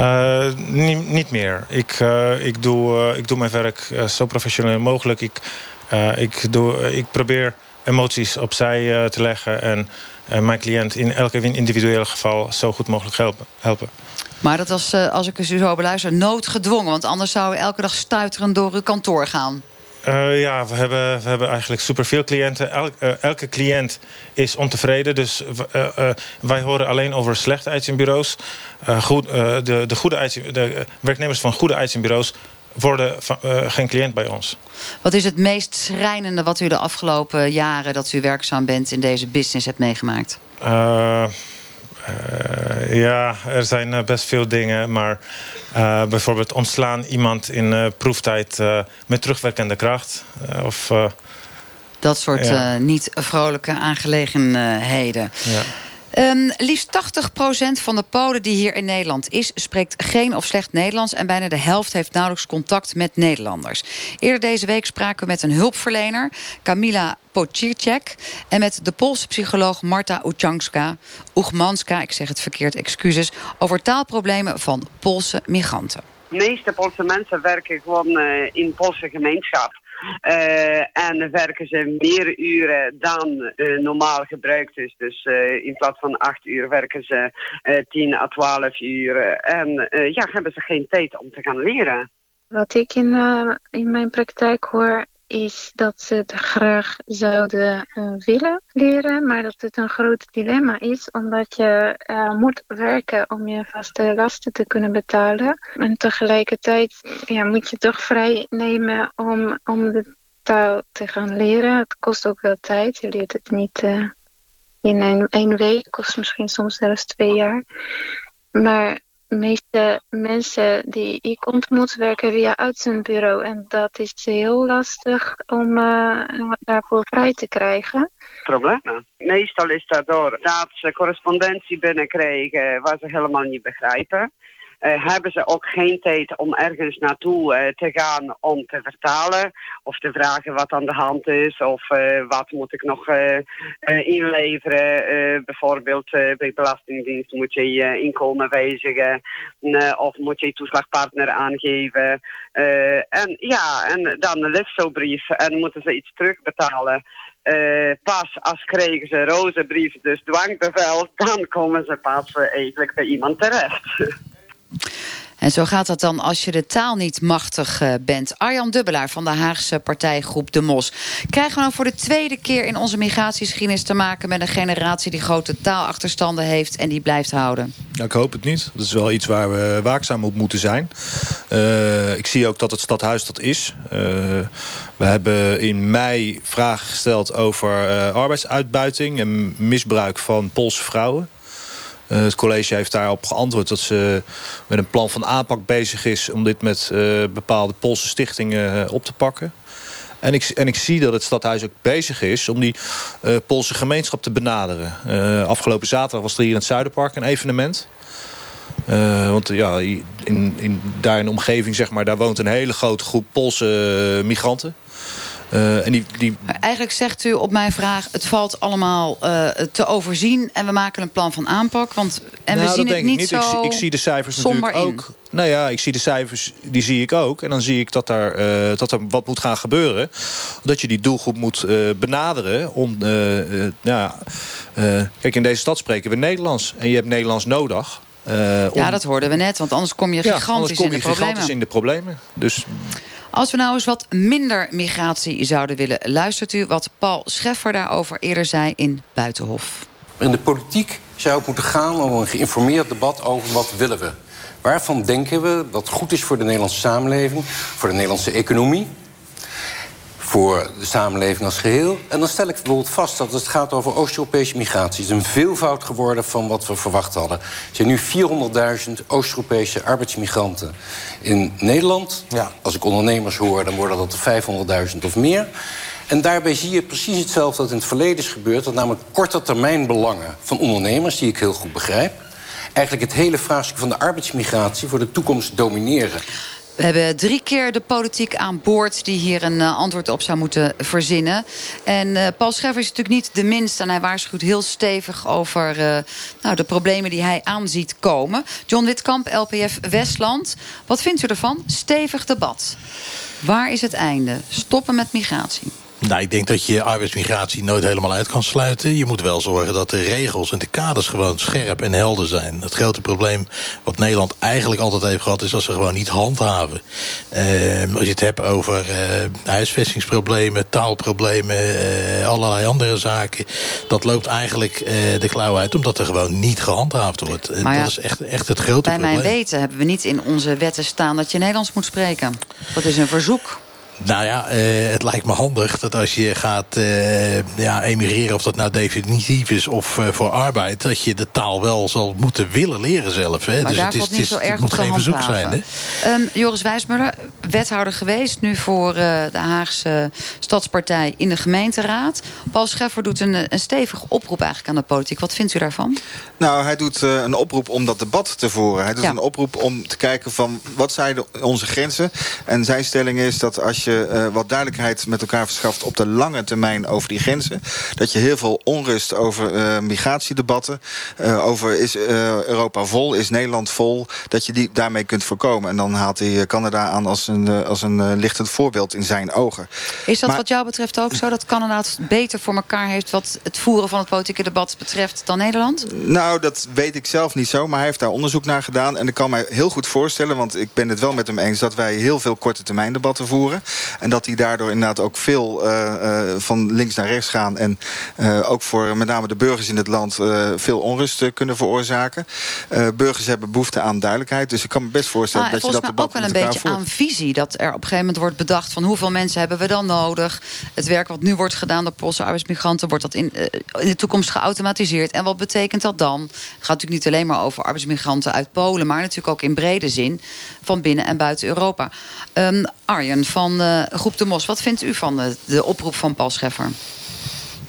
Uh, niet, niet, meer. Ik, uh, ik, doe, uh, ik doe mijn werk zo professioneel mogelijk. Ik, ik, doe, ik probeer emoties opzij te leggen... en mijn cliënt in elke individuele geval zo goed mogelijk helpen. helpen. Maar dat was, als ik u zo beluister, noodgedwongen. Want anders zou u elke dag stuiterend door uw kantoor gaan. Uh, ja, we hebben, we hebben eigenlijk superveel cliënten. Elk, uh, elke cliënt is ontevreden. Dus uh, wij horen alleen over slechte uitzendbureaus. Goed, de, de, goede de werknemers van goede uitzendbureaus worden van, geen cliënt bij ons. Wat is het meest schrijnende wat u de afgelopen jaren... dat u werkzaam bent in deze business hebt meegemaakt? Uh, ja, er zijn uh, best veel dingen. Maar uh, bijvoorbeeld ontslaan iemand in proeftijd met terugwerkende kracht. of, dat soort ja. niet vrolijke aangelegenheden. Ja. Um, liefst 80% van de Polen die hier in Nederland is... spreekt geen of slecht Nederlands... en bijna de helft heeft nauwelijks contact met Nederlanders. Eerder deze week spraken we met een hulpverlener... Kamila Pocircek... en met de Poolse psycholoog Marta Uchanska, Uchmanska, ik zeg het verkeerd, excuses... over taalproblemen van Poolse migranten. De meeste Poolse mensen werken gewoon uh, in Poolse gemeenschap. Uh, en werken ze meer uren dan uh, normaal gebruikt is. Dus uh, in plaats van acht uur werken ze tien à twaalf uur. En ja, hebben ze geen tijd om te gaan leren. Wat ik in, in mijn praktijk hoor is dat ze het graag zouden uh, willen leren, maar dat het een groot dilemma is, omdat je uh, moet werken om je vaste lasten te kunnen betalen. En tegelijkertijd ja, moet je toch vrij nemen om, om de taal te gaan leren. Het kost ook wel tijd. Je leert het niet uh, in één week, het kost misschien soms zelfs twee jaar. Maar meeste mensen die ik ontmoet werken via uitzendbureau. En dat is heel lastig om uh, daarvoor vrij te krijgen. Problemen. Meestal is dat door dat ze correspondentie binnenkrijgen waar ze helemaal niet begrijpen. Hebben ze ook geen tijd om ergens naartoe te gaan om te vertalen of te vragen wat aan de hand is of wat moet ik nog inleveren. bijvoorbeeld bij Belastingdienst moet je je inkomen wijzigen of moet je je toeslagpartner aangeven. en ja, en dan een liftobrief en moeten ze iets terugbetalen. Pas als krijgen ze rozenbrief, dus dwangbevel, dan komen ze pas eigenlijk bij iemand terecht. En zo gaat dat dan als je de taal niet machtig uh, bent. Arjan Dubbelaar van de Haagse partijgroep De Mos. Krijgen we nou voor de tweede keer in onze migratiegeschiedenis te maken... met een generatie die grote taalachterstanden heeft en die blijft houden? Ja, ik hoop het niet. Dat is wel iets waar we waakzaam op moeten zijn. Uh, ik zie ook dat het stadhuis dat is. Uh, we hebben in mei vragen gesteld over arbeidsuitbuiting... en misbruik van Poolse vrouwen. Uh, het college heeft daarop geantwoord dat ze met een plan van aanpak bezig is... om dit met uh, bepaalde Poolse stichtingen uh, op te pakken. En ik, en ik zie dat het stadhuis ook bezig is om die Poolse gemeenschap te benaderen. afgelopen zaterdag was er hier in het Zuiderpark een evenement... Uh, want ja, in, in, daar in de omgeving, zeg maar, daar woont een hele grote groep Poolse migranten. Uh, en die, die... Eigenlijk zegt u op mijn vraag... het valt allemaal uh, te overzien en we maken een plan van aanpak. Want, en nou, we zien het niet, niet zo ik, zie, ik zie de cijfers natuurlijk in. ook. Nou ja, ik zie de cijfers, die zie ik ook. En dan zie ik dat, daar, uh, dat er wat moet gaan gebeuren. Dat je die doelgroep moet benaderen. Om, ja, kijk, in deze stad spreken we Nederlands. En je hebt Nederlands nodig. om... Ja, dat hoorden we net. Want anders kom je gigantisch, ja, kom je in, de gigantisch in de problemen. Dus... Als we nou eens wat minder migratie zouden willen... luistert u wat Paul Scheffer daarover eerder zei in Buitenhof. In de politiek zou het moeten gaan om een geïnformeerd debat over wat willen we. Waarvan denken we dat goed is voor de Nederlandse samenleving... voor de Nederlandse economie, voor de samenleving als geheel. En dan stel ik bijvoorbeeld vast dat het gaat over Oost-Europese migratie. Het is een veelvoud geworden van wat we verwacht hadden. Er zijn nu 400.000 Oost-Europese arbeidsmigranten in Nederland. Ja. Als ik ondernemers hoor, dan worden dat er 500.000 of meer. En daarbij zie je precies hetzelfde dat in het verleden is gebeurd... dat namelijk korte termijn belangen van ondernemers, die ik heel goed begrijp... eigenlijk het hele vraagstuk van de arbeidsmigratie voor de toekomst domineren. We hebben drie keer de politiek aan boord... die hier een uh, antwoord op zou moeten verzinnen. En uh, Paul Scheffer is natuurlijk niet de minste... en hij waarschuwt heel stevig over uh, nou, de problemen die hij aanziet komen. John Witkamp, LPF Westland. Wat vindt u ervan? Stevig debat. Waar is het einde? Stoppen met migratie. Nou, ik denk dat je arbeidsmigratie nooit helemaal uit kan sluiten. Je moet wel zorgen dat de regels en de kaders gewoon scherp en helder zijn. Het grote probleem wat Nederland eigenlijk altijd heeft gehad... is dat ze gewoon niet handhaven. Uh, als je het hebt over uh, huisvestingsproblemen, taalproblemen... Uh, allerlei andere zaken... dat loopt eigenlijk de klauw uit omdat er gewoon niet gehandhaafd wordt. Maar ja, dat is echt, echt het grote bij probleem. Bij mijn weten hebben we niet in onze wetten staan... dat je Nederlands moet spreken. Dat is een verzoek. Nou ja, uh, het lijkt me handig dat als je gaat uh, ja, emigreren... of dat nou definitief is of uh, voor arbeid... dat je de taal wel zal moeten willen leren zelf. Hè? Maar dus daar het, is, valt niet het, zo erg het moet geen verzoek zijn. Hè? Um, Joris Wijsmuller, wethouder geweest... nu voor de Haagse Stadspartij in de gemeenteraad. Paul Scheffer doet een, een stevige oproep eigenlijk aan de politiek. Wat vindt u daarvan? Nou, hij doet een oproep om dat debat te voeren. Hij doet ja. een oproep om te kijken van wat zijn de, onze grenzen. En zijn stelling is dat als je wat duidelijk duidelijkheid met elkaar verschaft op de lange termijn over die grenzen. Dat je heel veel onrust over uh, migratiedebatten, uh, over is Europa vol, is Nederland vol, dat je die daarmee kunt voorkomen. En dan haalt hij Canada aan als een, als een lichtend voorbeeld in zijn ogen. Is dat maar, wat jou betreft ook zo, dat Canada het beter voor elkaar heeft wat het voeren van het politieke debat betreft dan Nederland? Nou, dat weet ik zelf niet zo, maar hij heeft daar onderzoek naar gedaan. En ik kan mij heel goed voorstellen, want ik ben het wel met hem eens, dat wij heel veel korte termijn debatten voeren. En dat daar daardoor inderdaad ook veel uh, uh, van links naar rechts gaan. En uh, ook voor met name de burgers in het land veel onrust kunnen veroorzaken. burgers hebben behoefte aan duidelijkheid. Dus ik kan me best voorstellen ah, dat je dat debat ook wel een beetje voert. aan visie. Dat er op een gegeven moment wordt bedacht van hoeveel mensen hebben we dan nodig. Het werk wat nu wordt gedaan door Poolse arbeidsmigranten... wordt dat in, in de toekomst geautomatiseerd. En wat betekent dat dan? Het gaat natuurlijk niet alleen maar over arbeidsmigranten uit Polen... maar natuurlijk ook in brede zin van binnen en buiten Europa. Um, Arjen van uh, Groep de Mos, wat vindt u van de, de oproep van Paul Scheffer?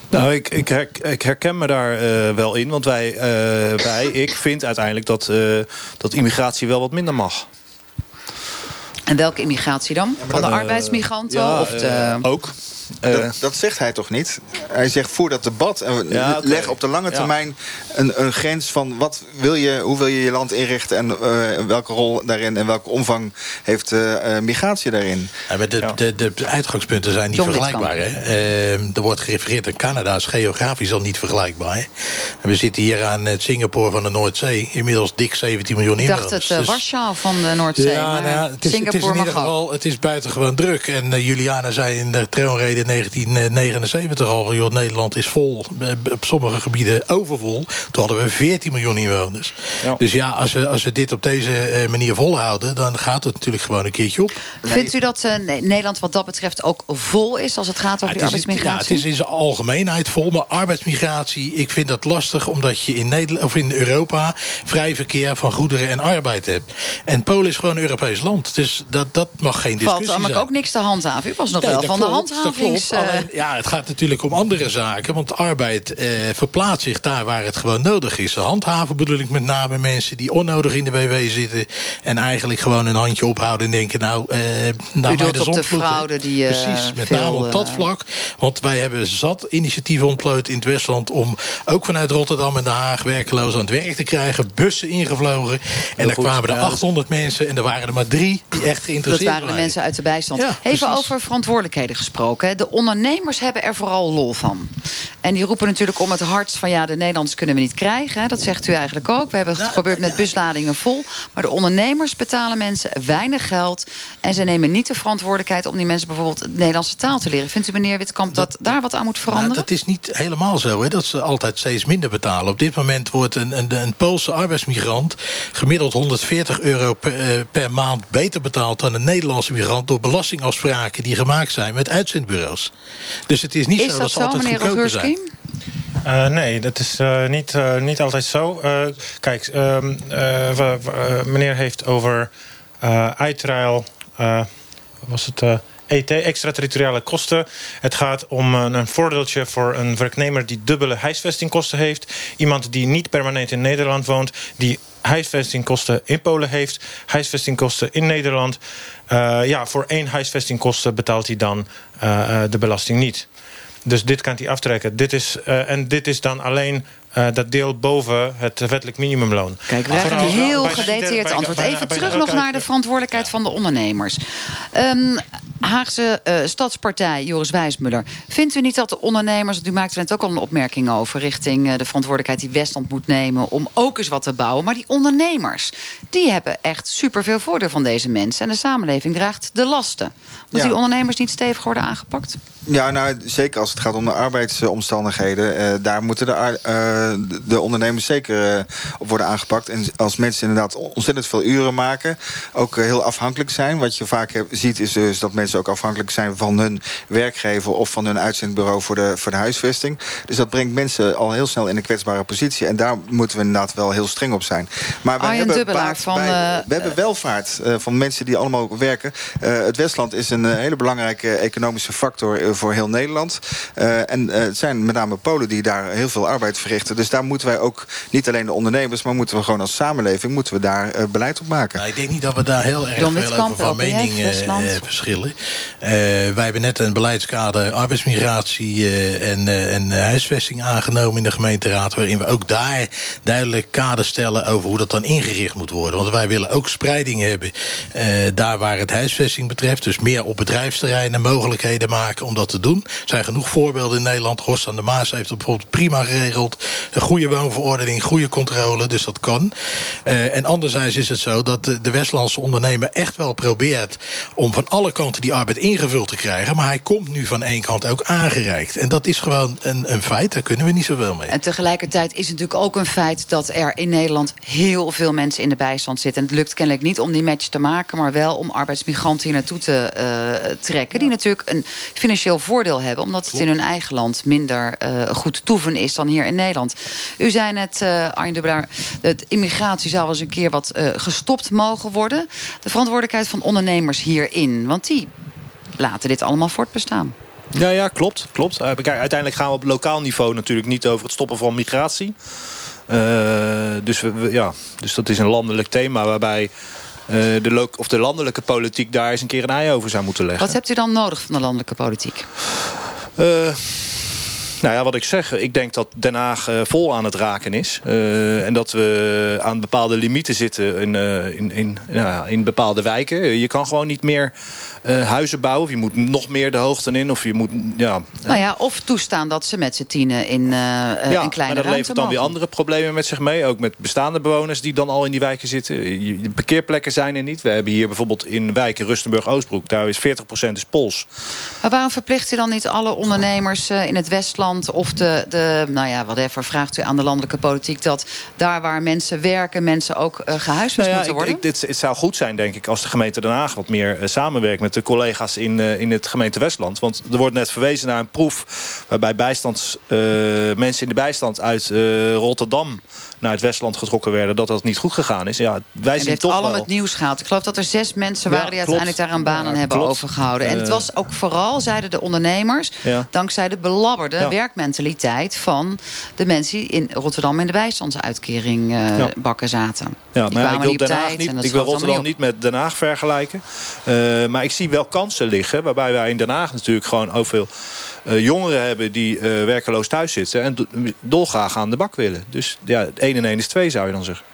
Nou, ik, ik, ik herken me daar eh, wel in. Want wij, eh, wij, ik vind uiteindelijk dat, eh, dat immigratie wel wat minder mag. En welke immigratie dan? Van de dat- arbeidsmigranten? ja, of de... eh, ook. Eh, dat, dat zegt hij toch niet? Hij zegt voer dat debat en Ja, leg op de lange Ja. termijn een, een grens van wat wil je, hoe wil je je land inrichten en eh, welke rol daarin en welke omvang heeft eh, eh, migratie daarin. Ja, maar de, de, de, de uitgangspunten zijn niet John vergelijkbaar. Hè? Ehm, er wordt gerefereerd aan Canada, is geografisch al niet vergelijkbaar. Hè? En we zitten hier aan het Singapore van de Noordzee. Inmiddels dik 17 miljoen Ik dacht inwoners. het uh, Dus- Warschau van de Noordzee. ja, maar nou ja, het, is, het is in ieder geval het is buitengewoon druk. En uh, Juliana zei in de troonrede 1979 al... Joh, Nederland is vol, eh, op sommige gebieden overvol. Toen hadden we 14 miljoen inwoners. Ja. Dus ja, als we, als we dit op deze eh, manier volhouden... dan gaat het natuurlijk gewoon een keertje op. Vindt u dat uh, Nederland wat dat betreft ook vol is... als het gaat over Ja, het is, ja, arbeidsmigratie? het is in zijn algemeenheid vol, maar arbeidsmigratie, ik vind dat lastig omdat je in, Nederland, of in Europa vrij verkeer van goederen en arbeid hebt. En Polen is gewoon een Europees land, dus dat, dat mag geen discussie Valt zijn. ook niks te handhaven. U was nog Nee, wel van klopt, de dat handhavings... klopt. eh, Alleen, ja, het gaat natuurlijk om andere zaken. Want arbeid eh, verplaatst zich daar waar het gewoon nodig is. De handhaven bedoel ik met name mensen die onnodig in de WW zitten... en eigenlijk gewoon een handje ophouden en denken... nou, eh nou U doelt mij op de vloeken. fraude die, eh, Precies, met veel, name op dat eh, vlak. Want wij hebben zat initiatieven ontplooit in het Westland... om ook vanuit Rotterdam en Den Haag werkloos aan het werk te krijgen. Bussen ingevlogen. En goed, kwamen er ja, dat is- 800 mensen... en er waren er maar drie die echt Dat geïnteresseerd waren de mensen uit de bijstand. Ja, Even precies. over verantwoordelijkheden gesproken. De ondernemers hebben er vooral lol van. En die roepen natuurlijk om het hardst van... ja, de Nederlanders kunnen we niet krijgen. Dat zegt u eigenlijk ook. We hebben het Nou, geprobeerd met busladingen vol. Maar de ondernemers betalen mensen weinig geld. En ze nemen niet de verantwoordelijkheid... om die mensen bijvoorbeeld de Nederlandse taal te leren. Vindt u, meneer Witkamp, dat, daar wat aan moet veranderen? Nou, dat is niet helemaal zo, hè, dat ze altijd steeds minder betalen. Op dit moment wordt een, een, een Poolse arbeidsmigrant... gemiddeld 140 euro per, eh, per maand beter betaald dan een Nederlandse migrant... door belastingafspraken die gemaakt zijn met uitzendbureaus. Dus het is niet Is zo dat ze zo, altijd goedkoper zijn. Uh, nee, dat is uh, niet, uh, niet altijd zo. Uh, kijk, um, we, we, meneer heeft over uitruil... was het... ET, extraterritoriale kosten. Het gaat om een, een voordeeltje voor een werknemer die dubbele huisvestingkosten heeft. Iemand die niet permanent in Nederland woont, die huisvestingkosten in Polen heeft, huisvestingkosten in Nederland. Uh, ja, voor één huisvestingkosten betaalt hij dan uh, de belasting niet. Dus dit kan hij aftrekken. Dit is, uh, en dit is dan alleen uh, dat deel boven het wettelijk minimumloon. Kijk, we krijgen een heel gedetailleerd antwoord. Even terug nog naar de verantwoordelijkheid van de ondernemers. Um, Haagse uh, Stadspartij, Joris Wijsmuller. Vindt u niet dat de ondernemers... u maakte net ook al een opmerking over... richting uh, de verantwoordelijkheid die Westland moet nemen... om ook eens wat te bouwen. Maar die ondernemers, die hebben echt superveel voordeel van deze mensen. En de samenleving draagt de lasten. Moet ja. die ondernemers niet stevig worden aangepakt? Ja, nou, zeker als het gaat om de arbeidsomstandigheden. Uh, daar moeten de, uh, de ondernemers zeker uh, op worden aangepakt. En als mensen inderdaad ontzettend veel uren maken... ook heel afhankelijk zijn. Wat je vaak heb, ziet is dus dat mensen ook afhankelijk zijn... van hun werkgever of van hun uitzendbureau voor de, voor de huisvesting. Dus dat brengt mensen al heel snel in een kwetsbare positie. En daar moeten we inderdaad wel heel streng op zijn. Maar Arjen hebben, baat van, bij, we hebben welvaart van mensen die allemaal werken. het Westland is een hele belangrijke economische factor voor heel Nederland. Uh, en uh, het zijn met name Polen die daar heel veel arbeid verrichten. Dus daar moeten wij ook, niet alleen de ondernemers... maar moeten we gewoon als samenleving moeten we daar uh, beleid op maken. Nou, ik denk niet dat we daar heel erg Don veel over van mening verschillen. wij hebben net een beleidskader arbeidsmigratie en, en huisvesting aangenomen in de gemeenteraad... waarin we ook daar duidelijk kader stellen over hoe dat dan ingericht moet worden. Want wij willen ook spreiding hebben daar waar het huisvesting betreft. Dus meer op bedrijfsterreinen mogelijkheden maken om dat te doen. Er zijn genoeg voorbeelden in Nederland. Horst aan de Maas heeft het bijvoorbeeld prima geregeld. Een goede woonverordening, goede controle, dus dat kan. Uh, en anderzijds is het zo dat de, de Westlandse ondernemer echt wel probeert... om van alle kanten die arbeid ingevuld te krijgen. Maar hij komt nu van één kant ook aangereikt. En dat is gewoon een, een feit, daar kunnen we niet zoveel mee. En tegelijkertijd is het natuurlijk ook een feit... dat er in Nederland heel veel mensen in de bijstand zitten. En het lukt kennelijk niet om die match te maken... maar wel om arbeidsmigranten hier naartoe te uh, trekken... die natuurlijk een financieel voordeel hebben... omdat het in hun eigen land minder uh, goed toeven is dan hier in Nederland. U zei net, uh, Arjen de Blaar... dat immigratie zou eens een keer wat uh, gestopt mogen worden. De verantwoordelijkheid van ondernemers hierin. Want die laten dit allemaal voortbestaan. Ja, ja, klopt. klopt. Uiteindelijk gaan we op lokaal niveau natuurlijk niet over het stoppen van migratie. Dus, we, ja, dus dat is een landelijk thema waarbij de, of de landelijke politiek daar eens een keer een ei over zou moeten leggen. Wat hebt u dan nodig van de landelijke politiek? Nou ja, wat ik zeg, ik denk dat Den Haag uh, vol aan het raken is. Uh, en dat we aan bepaalde limieten zitten in, uh, in, in, nou, in bepaalde wijken. Je kan gewoon niet meer huizen bouwen. Of je moet nog meer de hoogte in. Of je moet, ja... Nou ja, of toestaan dat ze met z'n tienen in ja, een kleine maar dat levert dan mogen. weer andere problemen met zich mee. Ook met bestaande bewoners die dan al in die wijken zitten. De parkeerplekken zijn er niet. We hebben hier bijvoorbeeld in wijken Rustenburg-Oostbroek. Daar is 40% is Pols. Maar waarom verplicht u dan niet alle ondernemers in het Westland of de, de nou ja, whatever, vraagt u aan de landelijke politiek... dat daar waar mensen werken, mensen ook uh, gehuisvest nou ja, moeten worden? Ik, dit, het zou goed zijn, denk ik, als de gemeente Den Haag... wat meer uh, samenwerkt met de collega's in, uh, in het gemeente Westland. Want er wordt net verwezen naar een proef... waarbij bijstands, mensen in de bijstand uit Rotterdam naar het Westland getrokken werden... dat dat niet goed gegaan is. Ja, wij en zien toch allemaal het nieuws gehaald. Ik geloof dat er zes mensen waren Ja, die uiteindelijk daar aan Ja, hebben klopt. overgehouden. En het Eh. was ook vooral, zeiden de ondernemers... Ja. dankzij de belabberde werkmentaliteit van de mensen die in Rotterdam in de bijstandsuitkering eh, bakken zaten. Ja, maar ik wil niet Den Haag ik wil Rotterdam niet met Den Haag vergelijken. Eh, maar ik zie wel kansen liggen. Waarbij wij in Den Haag natuurlijk gewoon ook veel jongeren hebben... die eh, werkeloos thuis zitten en do- dolgraag aan de bak willen. Dus ja, 1 en 1 is 2 zou je dan zeggen.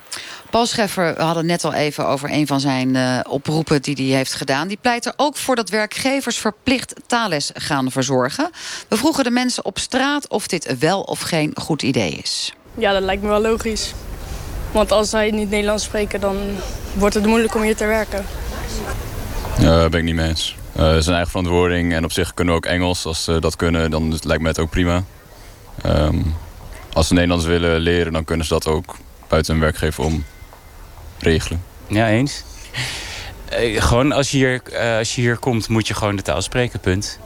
Paul Scheffer, we hadden het net al even over een van zijn eh, oproepen die hij heeft gedaan. Die pleit er ook voor dat werkgevers verplicht taalles gaan verzorgen. We vroegen de mensen op straat of dit wel of geen goed idee is. Ja, dat lijkt me wel logisch. Want als zij niet Nederlands spreken, dan wordt het moeilijk om hier te werken. Ja, daar ben ik niet mee eens. Eh, is een eigen verantwoording en op zich kunnen we ook Engels. Als ze dat kunnen, dan lijkt me het ook prima. Ehm, als ze Nederlands willen leren, dan kunnen ze dat ook buiten hun werkgever om regelen. Ja, eens. Eh, gewoon als je, hier, eh, als je hier komt, moet je gewoon de taal spreken, punt.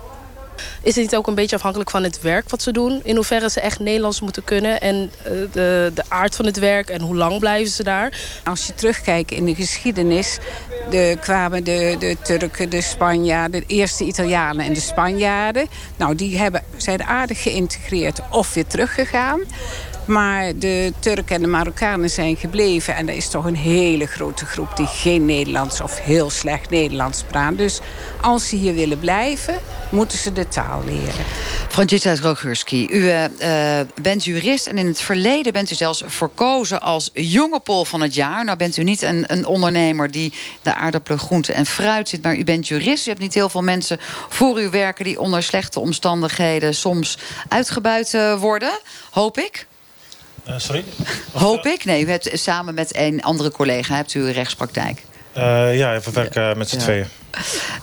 Is het niet ook een beetje afhankelijk van het werk wat ze doen? In hoeverre ze echt Nederlands moeten kunnen en eh, de, de aard van het werk en hoe lang blijven ze daar? Als je terugkijkt in de geschiedenis... De, kwamen de, de Turken, de Spanjaarden, de eerste Italianen en de Spanjaarden. Nou, die hebben, zijn aardig geïntegreerd of weer teruggegaan. Maar de Turken en de Marokkanen zijn gebleven. En er is toch een hele grote groep die geen Nederlands of heel slecht Nederlands praat. Dus als ze hier willen blijven, moeten ze de taal leren. Francisca Rogurski, u eh, eh, bent jurist en in het verleden bent u zelfs verkozen als jonge pol van het jaar. Nou bent u niet een, een ondernemer die de aardappelen, groenten en fruit zit, maar u bent jurist. U hebt niet heel veel mensen voor u werken die onder slechte omstandigheden soms uitgebuit eh, worden, hoop ik. Eh, sorry? Hoop ik? Nee, u hebt samen met een andere collega hebt u rechtspraktijk. Eh, ja, we werken eh, met z'n tweeën.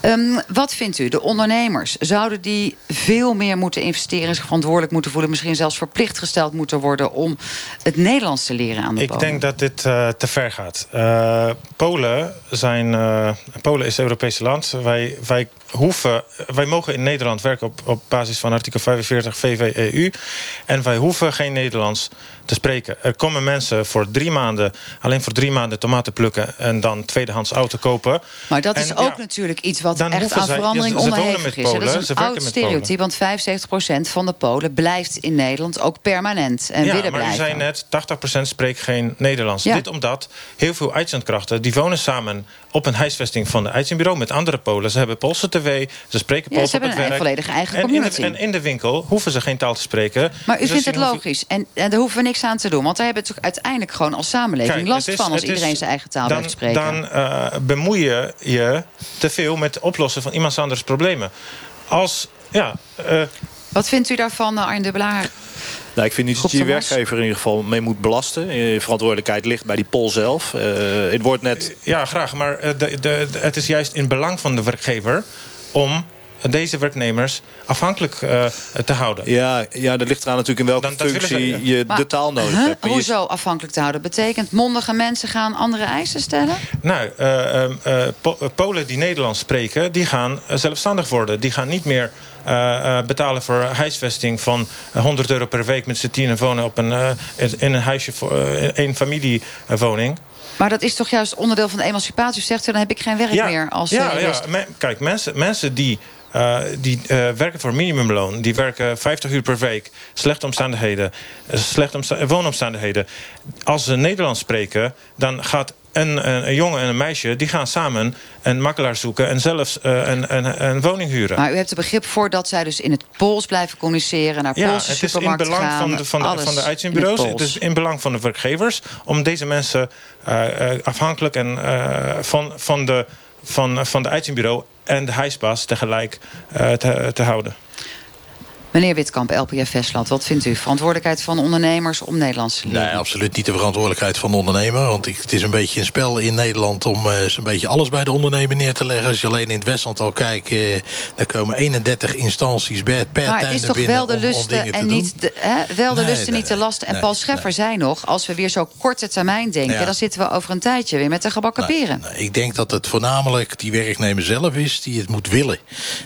Ehm, wat vindt u? De ondernemers, zouden die veel meer moeten investeren... zich verantwoordelijk moeten voelen... misschien zelfs verplicht gesteld moeten worden... om het Nederlands te leren aan de Ik Polen? denk dat dit eh, te ver gaat. Eh, Polen, zijn, eh, Polen is een Europees land. Wij, wij, hoeven, wij mogen in Nederland werken op, op basis van artikel 45 VV-EU. En wij hoeven geen Nederlands te spreken. Er komen mensen voor drie maanden... alleen voor drie maanden tomaten plukken... en dan tweedehands auto kopen. Maar dat En, is ook ja, natuurlijk iets wat dan echt aan zij- verandering ja, ze- ze wonen onderhevig is. hè. Dat Polen, is een oud Polen. stereotype, want 75% van de Polen blijft in Nederland ook permanent en ja, willen maar u blijven. zei net, 80% spreekt geen Nederlands. Ja. Dit omdat heel veel uitzendkrachten... die wonen samen op een huisvesting van de uitzendbureau... met andere Polen. Ze hebben Poolse tv, ze spreken Ja, Pools ze op hebben het een werk. volledige eigen en in, de, en in de winkel hoeven ze geen taal te spreken. Maar u Dus vindt het logisch. En, en daar hoeven we niks aan te doen. Want daar hebben we het uiteindelijk gewoon als samenleving Kijk, last is- van... als is- iedereen zijn eigen taal dan, blijft spreken. Dan eh, bemoei je je te veel met het oplossen van iemands anders problemen. Als, ja... eh, Wat vindt u daarvan, eh, Arjen Dubbelaar? Nou, ik vind niet dat je je werkgever in ieder geval mee moet belasten. Je verantwoordelijkheid ligt bij die pol zelf. Eh, het wordt net... Ja, graag. Maar eh, de, de, de- het is juist in belang van de werkgever... om deze werknemers afhankelijk eh, te houden. Ja, ja, dat ligt eraan natuurlijk in welke Dan- functie ze- je Maar, de taal nodig huh? hebt. Maar je- Hoezo afhankelijk te houden? Betekent mondige mensen gaan andere eisen stellen? Nou, eh, ehm, eh, Po- Polen die Nederlands spreken, die gaan zelfstandig worden. Die gaan niet meer eh, eh, betalen voor huisvesting van eh, 100 euro per week met z'n tienen wonen op een, in een huisje voor eh, een familiewoning. Maar dat is toch juist onderdeel van de emancipatie? U zegt u, dan heb ik geen werk meer. Als, ja, ja. Me- kijk, mensen, mensen die eh, die eh, werken voor minimumloon. Die werken 50 uur per week. Slechte omstandigheden. eh, slechte omsta- wonomstandigheden. Als ze Nederlands spreken, dan gaat een, een, een jongen en een meisje... die gaan samen een makkelaar zoeken... en zelfs een, een, een woning huren. Maar u hebt er begrip voor dat zij dus in het Pools blijven communiceren... naar Ja, Poolse het is in belang gaan, van de, van de, van de uitzendbureaus. het Het is in belang van de werkgevers om deze mensen afhankelijk en, van, van, de, van, van de uitzendbureau en de huisbaas tegelijk eh, te, te houden. Meneer Witkamp, LPF Westland, wat vindt u? Verantwoordelijkheid van ondernemers om Nederlands te leren? Nee, absoluut niet de verantwoordelijkheid van de ondernemer. Want ik, het is een beetje een spel in Nederland om eh, zo'n beetje alles bij de ondernemer neer te leggen. Als je alleen in het Westland al kijkt, eh, daar komen 31 instanties per, per Maar het tuin is toch wel de om- om lusten en niet de, hè, wel de Nee, lusten, nee, niet de lasten. En Paul Scheffer zei nog, als we weer zo korte termijn denken, Ja. dan zitten we over een tijdje weer met de gebakken peren. Ik denk dat het voornamelijk die werknemer zelf is die het moet willen.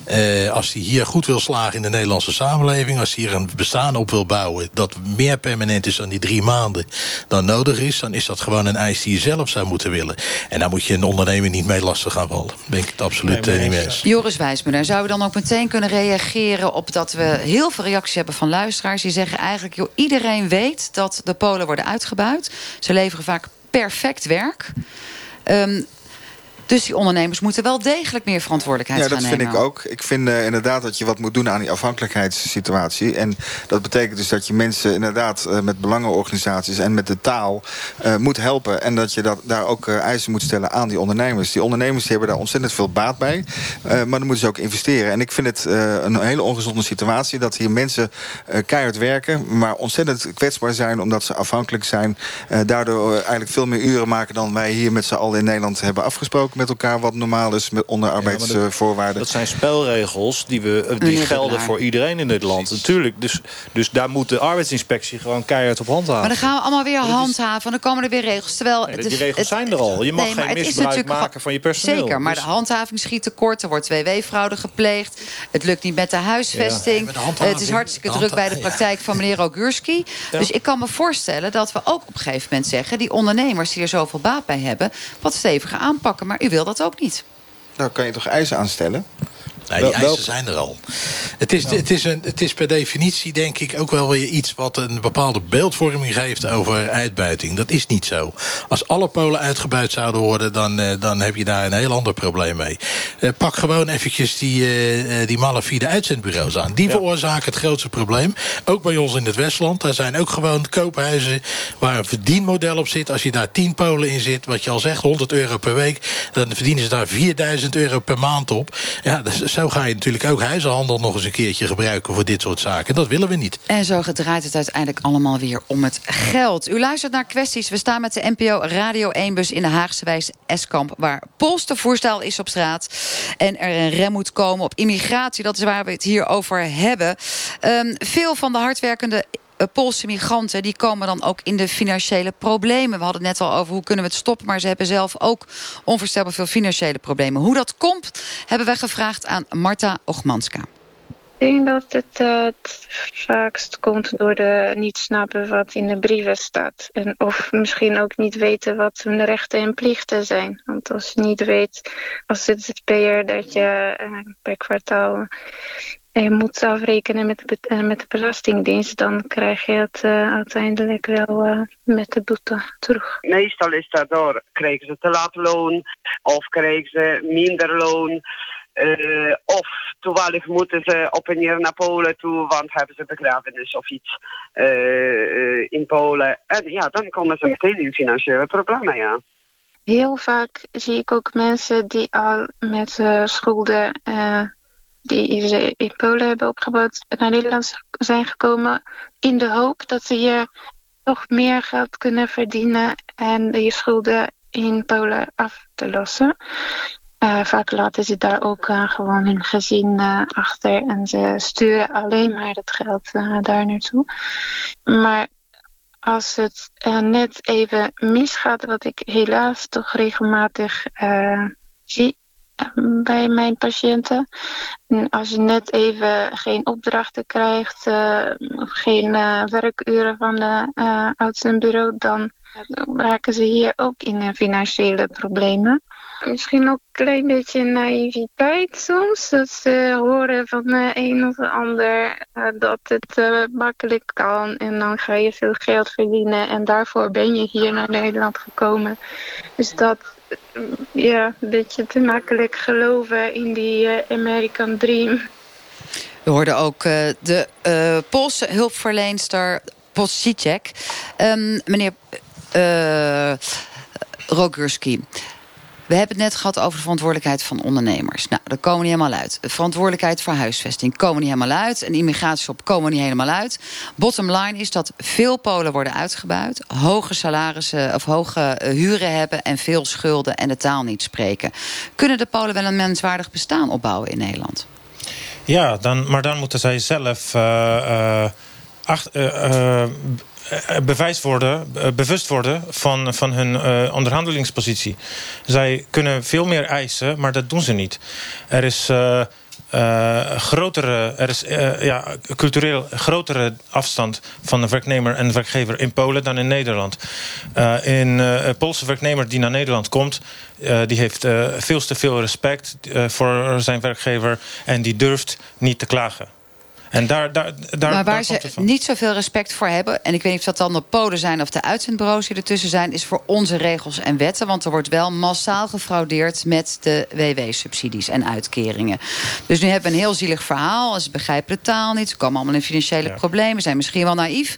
Eh, als hij hier goed wil slagen in de Nederlandse samenleving... als hij hier een bestaan op wil bouwen... dat meer permanent is dan die drie maanden dan nodig is... dan is dat gewoon een eis die je zelf zou moeten willen. En daar moet je een ondernemer niet mee lastig gaan vallen. Daar ben ik het absoluut eh, niet mee eens. Joris Wijsmuller, zou u dan ook meteen kunnen reageren op dat we heel veel reacties hebben van luisteraars die zeggen eigenlijk, joh, iedereen weet dat de Polen worden uitgebuit. Ze leveren vaak perfect werk. Ehm, dus die ondernemers moeten wel degelijk meer verantwoordelijkheid Ja, gaan dat nemen. vind ik ook. Ik vind eh, inderdaad dat je wat moet doen aan die afhankelijkheidssituatie. En dat betekent dus dat je mensen inderdaad eh, met belangenorganisaties en met de taal eh, moet helpen. En dat je dat, daar ook eisen moet stellen aan die ondernemers. Die ondernemers die hebben daar ontzettend veel baat bij. Maar dan moeten ze ook investeren. En ik vind het een hele ongezonde situatie dat hier mensen keihard werken, maar ontzettend kwetsbaar zijn omdat ze afhankelijk zijn. Daardoor eigenlijk veel meer uren maken dan wij hier met z'n allen in Nederland hebben afgesproken met elkaar. Wat normaal is met onder arbeidsvoorwaarden. Dat zijn spelregels die, we, eh, die gelden voor iedereen in dit land. Natuurlijk. Dus, dus daar moet de arbeidsinspectie gewoon keihard op handhaven. Maar dan gaan we allemaal weer handhaven en dan komen er weer regels. Terwijl Nee, het die regels het- zijn er al. Je mag Nee, geen misbruik maken van je personeel. Zeker, maar Dus- de handhaving schiet tekort. Er wordt WW-fraude gepleegd. Het lukt niet met de huisvesting. de het is hartstikke druk bij de praktijk van meneer Ogurski. Ja. Dus ik kan me voorstellen dat we ook op een gegeven moment zeggen... die ondernemers die er zoveel baat bij hebben... wat steviger aanpakken. Maar u wil dat ook niet. Nou, kan je toch eisen aanstellen? Nee, die eisen zijn er al. Het is, het, is een, het is per definitie, denk ik, ook wel weer iets wat een bepaalde beeldvorming geeft over uitbuiting. Dat is niet zo. Als alle Polen uitgebuit zouden worden, dan, eh, dan heb je daar een heel ander probleem mee. Eh, pak gewoon eventjes die, eh, die malafide uitzendbureaus aan. Die veroorzaken het grootste probleem. Ook bij ons in het Westland. Daar zijn ook gewoon koophuizen waar een verdienmodel op zit. Als je daar 10 Polen in zit, wat je al zegt, 100 euro per week, dan verdienen ze daar 4000 euro per maand op. Ja, dus zo ga je natuurlijk ook huizenhandel nog eens een keertje gebruiken voor dit soort zaken. Dat willen we niet. En zo draait het uiteindelijk allemaal weer om het geld. U luistert naar kwesties. We staan met de NPO Radio 1-bus in de Haagse wijs Eskamp... waar polstervoerstel is op straat. En er een rem moet komen op immigratie. Dat is waar we het hier over hebben. Ehm, veel van de hardwerkende Poolse migranten die komen dan ook in de financiële problemen. We hadden het net al over hoe kunnen we het stoppen... maar ze hebben zelf ook onvoorstelbaar veel financiële problemen. Hoe dat komt, hebben wij gevraagd aan Marta Ochmanska. Ik denk dat het eh, het vaakst komt door de niet snappen wat in de brieven staat. En of misschien ook niet weten wat hun rechten en plichten zijn. Want als je niet weet als ZZP'er dat je eh, per kwartaal eh, moet afrekenen met de, eh, met de Belastingdienst... dan krijg je het eh, uiteindelijk wel eh, met de boete terug. Meestal is dat door, kregen ze te laat loon of kregen ze minder loon. of toevallig moeten ze op een jaar naar Polen toe, want hebben ze begrafenis of iets in Polen. En ja, dan komen ze meteen in financiële problemen, ja. Heel vaak zie ik ook mensen die al met schulden die in Polen hebben opgebouwd naar Nederland zijn gekomen in de hoop dat ze hier toch meer geld kunnen verdienen en die schulden in Polen af te lossen. Eh, vaak laten ze daar ook eh, gewoon hun gezin eh, achter en ze sturen alleen maar het geld daar naartoe. Maar als het net even misgaat, wat ik helaas toch regelmatig zie bij mijn patiënten. En als je net even geen opdrachten krijgt, eh, of geen eh, werkuren van de uh, uitzendbureau, dan raken ze hier ook in eh, financiële problemen. misschien ook een klein beetje naïviteit soms. Dat ze horen van de een of de ander dat het makkelijk kan. En dan ga je veel geld verdienen. En daarvoor ben je hier naar Nederland gekomen. Dus dat, ja, een beetje te makkelijk geloven in die uh, American Dream. We hoorden ook de Poolse hulpverleenster Posicek. Um, meneer uh, Rogurski. We hebben het net gehad over de verantwoordelijkheid van ondernemers. Nou, daar komen we niet helemaal uit. De verantwoordelijkheid voor huisvesting komen niet helemaal uit. En immigratieshop komen niet helemaal uit. Bottom line is dat veel Polen worden uitgebuit. Hoge salarissen of hoge huren hebben. En veel schulden en de taal niet spreken. Kunnen de Polen wel een menswaardig bestaan opbouwen in Nederland? Ja, dan, maar dan moeten zij zelf... Uh, bewijs worden, bewust worden van, van hun onderhandelingspositie. Zij kunnen veel meer eisen, maar dat doen ze niet. Er is... Grotere, er is ja, cultureel grotere afstand van de werknemer en de werkgever in Polen dan in Nederland. Een Poolse werknemer die naar Nederland komt, die heeft veel te veel respect voor zijn werkgever en die durft niet te klagen. En daar, daar, daar, maar waar daar ze niet zoveel respect voor hebben... en ik weet niet of dat dan de Polen zijn of de uitzendbureaus die ertussen zijn... is voor onze regels en wetten. Want er wordt wel massaal gefraudeerd met de WW-subsidies en uitkeringen. Dus nu hebben we een heel zielig verhaal. Ze begrijpen de taal niet, ze komen allemaal in financiële ja. problemen... zijn misschien wel naïef,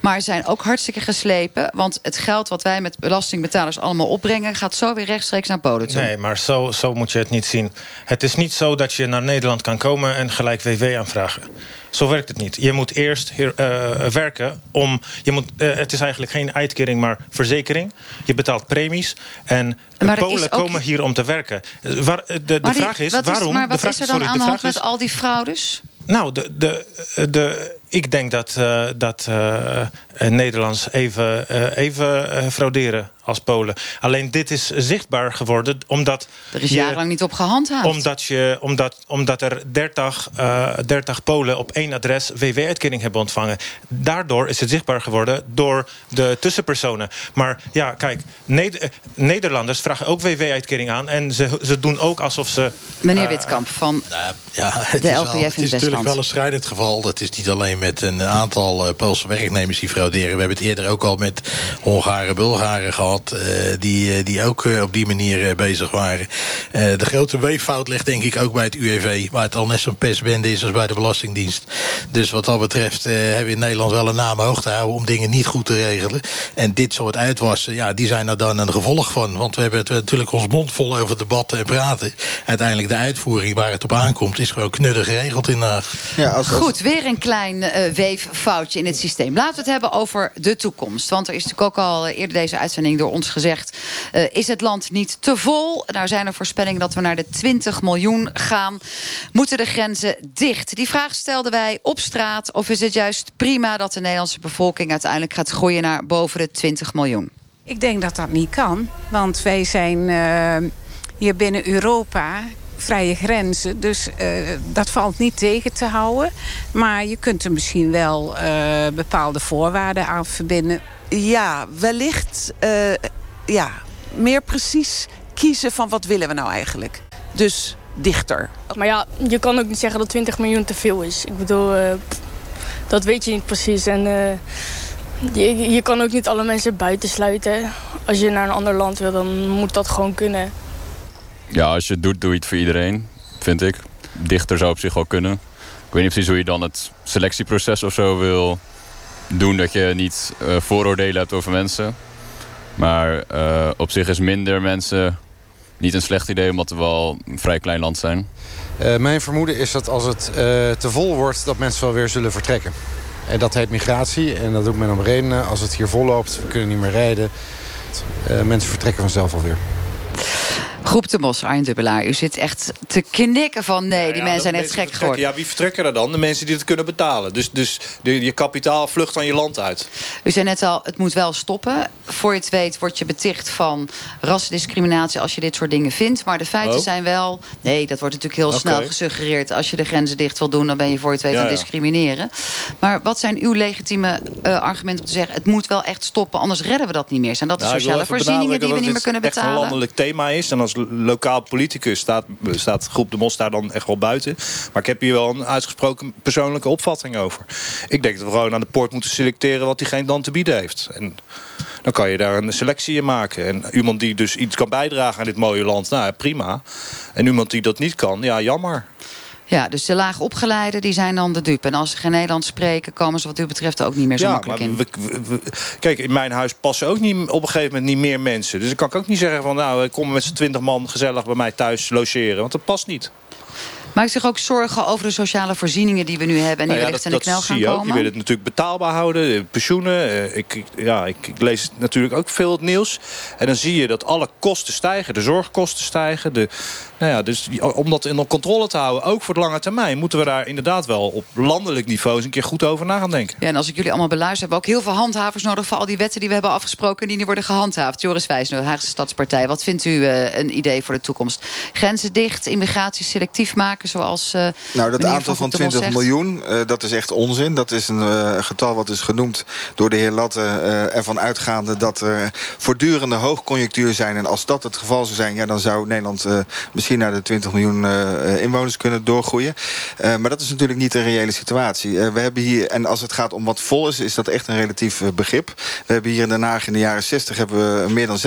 maar ze zijn ook hartstikke geslepen. Want het geld wat wij met belastingbetalers allemaal opbrengen... gaat zo weer rechtstreeks naar Polen toe. Nee, maar zo, zo moet je het niet zien. Het is niet zo dat je naar Nederland kan komen en gelijk WW aanvragen. Zo werkt het niet. Je moet eerst hier, uh, werken om... Je moet, uh, het is eigenlijk geen uitkering, maar verzekering. Je betaalt premies. En maar Polen ook... komen hier om te werken. Waar, de de maar vraag is, waarom... Is, maar wat de vraag, is er dan sorry, aan de hand met al die fraudes? Nou, de, de, de, ik denk dat, uh, dat uh, Nederlands even, uh, even frauderen als Polen. Alleen dit is zichtbaar geworden omdat... Er is jarenlang niet op gehandhaafd. Omdat, je, omdat, omdat er 30, 30 Polen op één adres WW-uitkering hebben ontvangen. Daardoor is het zichtbaar geworden door de tussenpersonen. Maar ja, kijk, Neder Nederlanders vragen ook WW-uitkering aan... en ze, ze doen ook alsof ze... Meneer Witkamp van ja, het de is LPF wel, in Het is natuurlijk wel een strijdend geval. Het is niet alleen met een aantal uh, Poolse werknemers die frauderen. We hebben het eerder ook al met Hongaren, Bulgaren gehad... Uh, die, uh, die ook op die manier bezig waren. de grote weeffout ligt denk ik ook bij het UWV... waar het al net zo'n pestbende is als bij de Belastingdienst. Dus wat dat betreft hebben we in Nederland wel een naam hoog te houden... om dingen niet goed te regelen. En dit soort uitwassen, ja, die zijn er dan een gevolg van. Want we hebben het, natuurlijk ons mond vol over debatten en praten. Uiteindelijk de uitvoering waar het op aankomt... is gewoon knuddig geregeld in Haag. Ja, als, als... Goed, weer een klein uh, weeffoutje in het systeem. Laten we het hebben over de toekomst. Want er is natuurlijk ook al eerder deze uitzending door ons gezegd... Uh, is het land niet te vol? Nou zijn er voorspellingen dat we naar de 20 miljoen gaan. Moeten de grenzen dicht? Die vraag stelden wij op straat. Of is het juist prima dat de Nederlandse bevolking... uiteindelijk gaat groeien naar boven de 20 miljoen? Ik denk dat dat niet kan. Want wij zijn uh, hier binnen Europa vrije grenzen. Dus uh, dat valt niet tegen te houden. Maar je kunt er misschien wel uh, bepaalde voorwaarden aan verbinden. Ja, wellicht uh, ja, meer precies kiezen van wat willen we nou eigenlijk. Dus dichter. Maar ja, je kan ook niet zeggen dat 20 miljoen te veel is. Ik bedoel, dat weet je niet precies. En je, je kan ook niet alle mensen buitensluiten. Als je naar een ander land wil, dan moet dat gewoon kunnen. Ja, als je het doet, doe je het voor iedereen, vind ik. Dichter zou op zich wel kunnen. Ik weet niet precies hoe je dan het selectieproces of zo wil doen. Dat je niet uh, vooroordelen hebt over mensen. Maar uh, op zich is minder mensen niet een slecht idee, omdat we wel een vrij klein land zijn. Uh, mijn vermoeden is dat als het te vol wordt, dat mensen wel weer zullen vertrekken. En dat heet migratie en dat doet men om redenen. Als het hier vol loopt, we kunnen niet meer rijden. mensen vertrekken vanzelf alweer. Groep de Mos, Arjen Dubbelaar. U zit echt te knikken van nee, die ja, mensen zijn echt gek geworden. Ja, wie vertrekken er dan? De mensen die het kunnen betalen. Dus, dus de, je kapitaal vlucht aan je land uit. U zei net al, het moet wel stoppen. Voor je het weet word je beticht van rassendiscriminatie... als je dit soort dingen vindt. Maar de feiten oh. zijn wel... Nee, dat wordt natuurlijk heel okay. snel gesuggereerd. Als je de grenzen dicht wil doen, dan ben je voor je het weet ja, aan discrimineren. Maar wat zijn uw legitieme uh, argumenten om te zeggen... het moet wel echt stoppen, anders redden we dat niet meer? Zijn dat de nou, sociale voorzieningen die we niet meer kunnen betalen? Het een landelijk thema is. En als lokaal politicus staat, staat Groep de Mos daar dan echt wel buiten. Maar ik heb hier wel een uitgesproken persoonlijke opvatting over. Ik denk dat we gewoon aan de poort moeten selecteren wat diegene dan te bieden heeft. En dan kan je daar een selectie in maken. En iemand die dus iets kan bijdragen aan dit mooie land, nou prima. En iemand die dat niet kan, ja, jammer. Ja, dus de laag opgeleiden die zijn dan de dupe. En als ze geen Nederlands spreken, komen ze wat u betreft ook niet meer zo ja, makkelijk in. we- we- we- kijk, in mijn huis passen ook niet, op een gegeven moment niet meer mensen. Dus dan kan ik ook niet zeggen van nou, kom met z'n twintig man gezellig bij mij thuis logeren. Want dat past niet. Maakt zich ook zorgen over de sociale voorzieningen die we nu hebben... en die Nou ja, wellicht in de knel gaan zie je ook. Je komen? wil het natuurlijk betaalbaar houden. eh, Pensioenen. eh, Ik, ik- ja, ik, ik lees natuurlijk ook veel het nieuws. En dan zie je dat alle kosten stijgen. De zorgkosten stijgen. De, nou ja, dus om dat in controle te houden, ook voor de lange termijn... moeten we daar inderdaad wel op landelijk niveau eens een keer goed over na gaan denken. Ja, en als ik jullie allemaal beluister, hebben we ook heel veel handhavers nodig... voor al die wetten die we hebben afgesproken en die nu worden gehandhaafd. Joris Wijsner, Haagse Stadspartij. Wat vindt u eh, een idee voor de toekomst? Grenzen dicht, immigratie selectief maken, zoals eh Nou, dat aantal van Groep de Mos 20 zegt? miljoen, eh, dat is echt onzin. Dat is een eh, getal wat is genoemd door de heer Latte eh, ervan uitgaande... dat er voortdurende hoogconjunctuur zijn. En als dat het geval zou zijn, ja, dan zou Nederland eh, naar de 20 miljoen eh, inwoners kunnen doorgroeien. Eh, maar dat is natuurlijk niet de reële situatie. Eh, we hebben hier, en als het gaat om wat vol is, is dat echt een relatief begrip. We hebben hier in Den Haag in de jaren 60 hebben we meer dan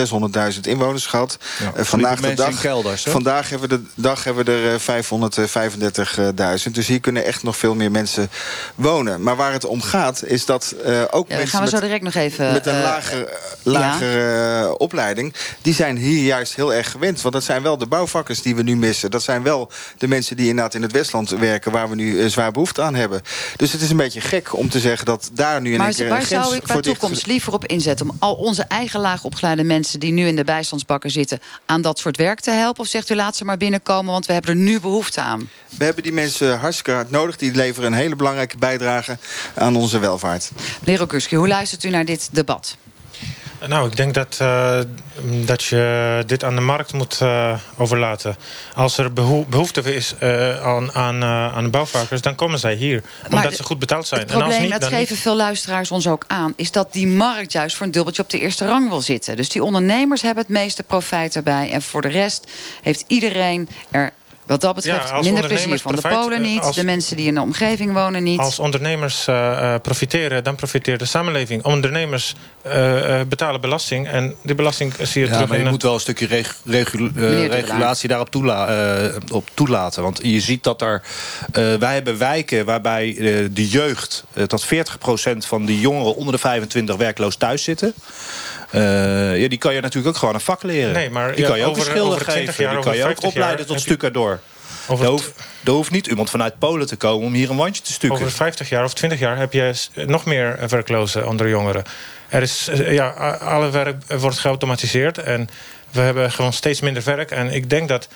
600.000 inwoners gehad. Ja, Eh, vandaag de dag, kelders, vandaag hebben we de dag hebben we er eh, 535.000. Dus hier kunnen echt nog veel meer mensen wonen. Maar waar het om gaat, is dat eh, ook Ja, mensen gaan we zo met, direct nog even... met een lager, lagere opleiding... die zijn hier juist heel erg gewend. Want dat zijn wel de bouwvakkers die we nu missen. Dat zijn wel de mensen die inderdaad in het Westland werken... waar we nu eh, zwaar behoefte aan hebben. Dus het is een beetje gek om te zeggen dat daar nu in Maar waar een grens zou ik dicht- toekomst liever op inzetten... om al onze eigen laag opgeleide mensen... die nu in de bijstandsbakken zitten... aan dat soort werk te helpen? Of zegt u laat ze maar binnenkomen, want we hebben er nu behoefte aan? We hebben die mensen hartstikke hard nodig. Die leveren een hele belangrijke bijdrage aan onze welvaart. Meneer Rokuski, hoe luistert u naar dit debat? Nou, ik denk dat, eh, dat je dit aan de markt moet eh, overlaten. Als er behoe- behoefte is eh, aan, aan, aan de bouwvakkers, dan komen zij hier. Omdat Maar ze goed betaald zijn. Het en als niet, dat niet. geven veel luisteraars ons ook aan... is dat die markt juist voor een dubbeltje op de eerste rang wil zitten. Dus die ondernemers hebben het meeste profijt erbij. En voor de rest heeft iedereen er... Wat dat betreft Ja, minder plezier van de Polen eh, niet. als- De mensen die in de omgeving wonen niet. Als ondernemers eh, eh, profiteren, dan profiteert de samenleving. Ondernemers eh, eh, betalen belasting en die belasting zie je Ja, terug maar je in... de- moet wel een stukje regu- regu- Meneer de regulatie daarop toela eh, op toelaten. Want je ziet dat er... eh, wij hebben wijken waarbij de jeugd... dat 40% van die jongeren onder de 25 werkloos thuis zitten. Eh, ja, die kan je natuurlijk ook gewoon een vak leren. Nee, maar die ja, kan je ook over- 20 geven. jaar, die kan je ook 50 jaar opleiden tot. Over Daar het- hoeft, daar hoeft niet iemand vanuit Polen te komen om hier een wandje te stukken. Over 50 jaar of 20 jaar heb je nog meer werklozen onder jongeren. Er is, eh, ja, alle werk wordt geautomatiseerd en we hebben gewoon steeds minder werk. En ik denk dat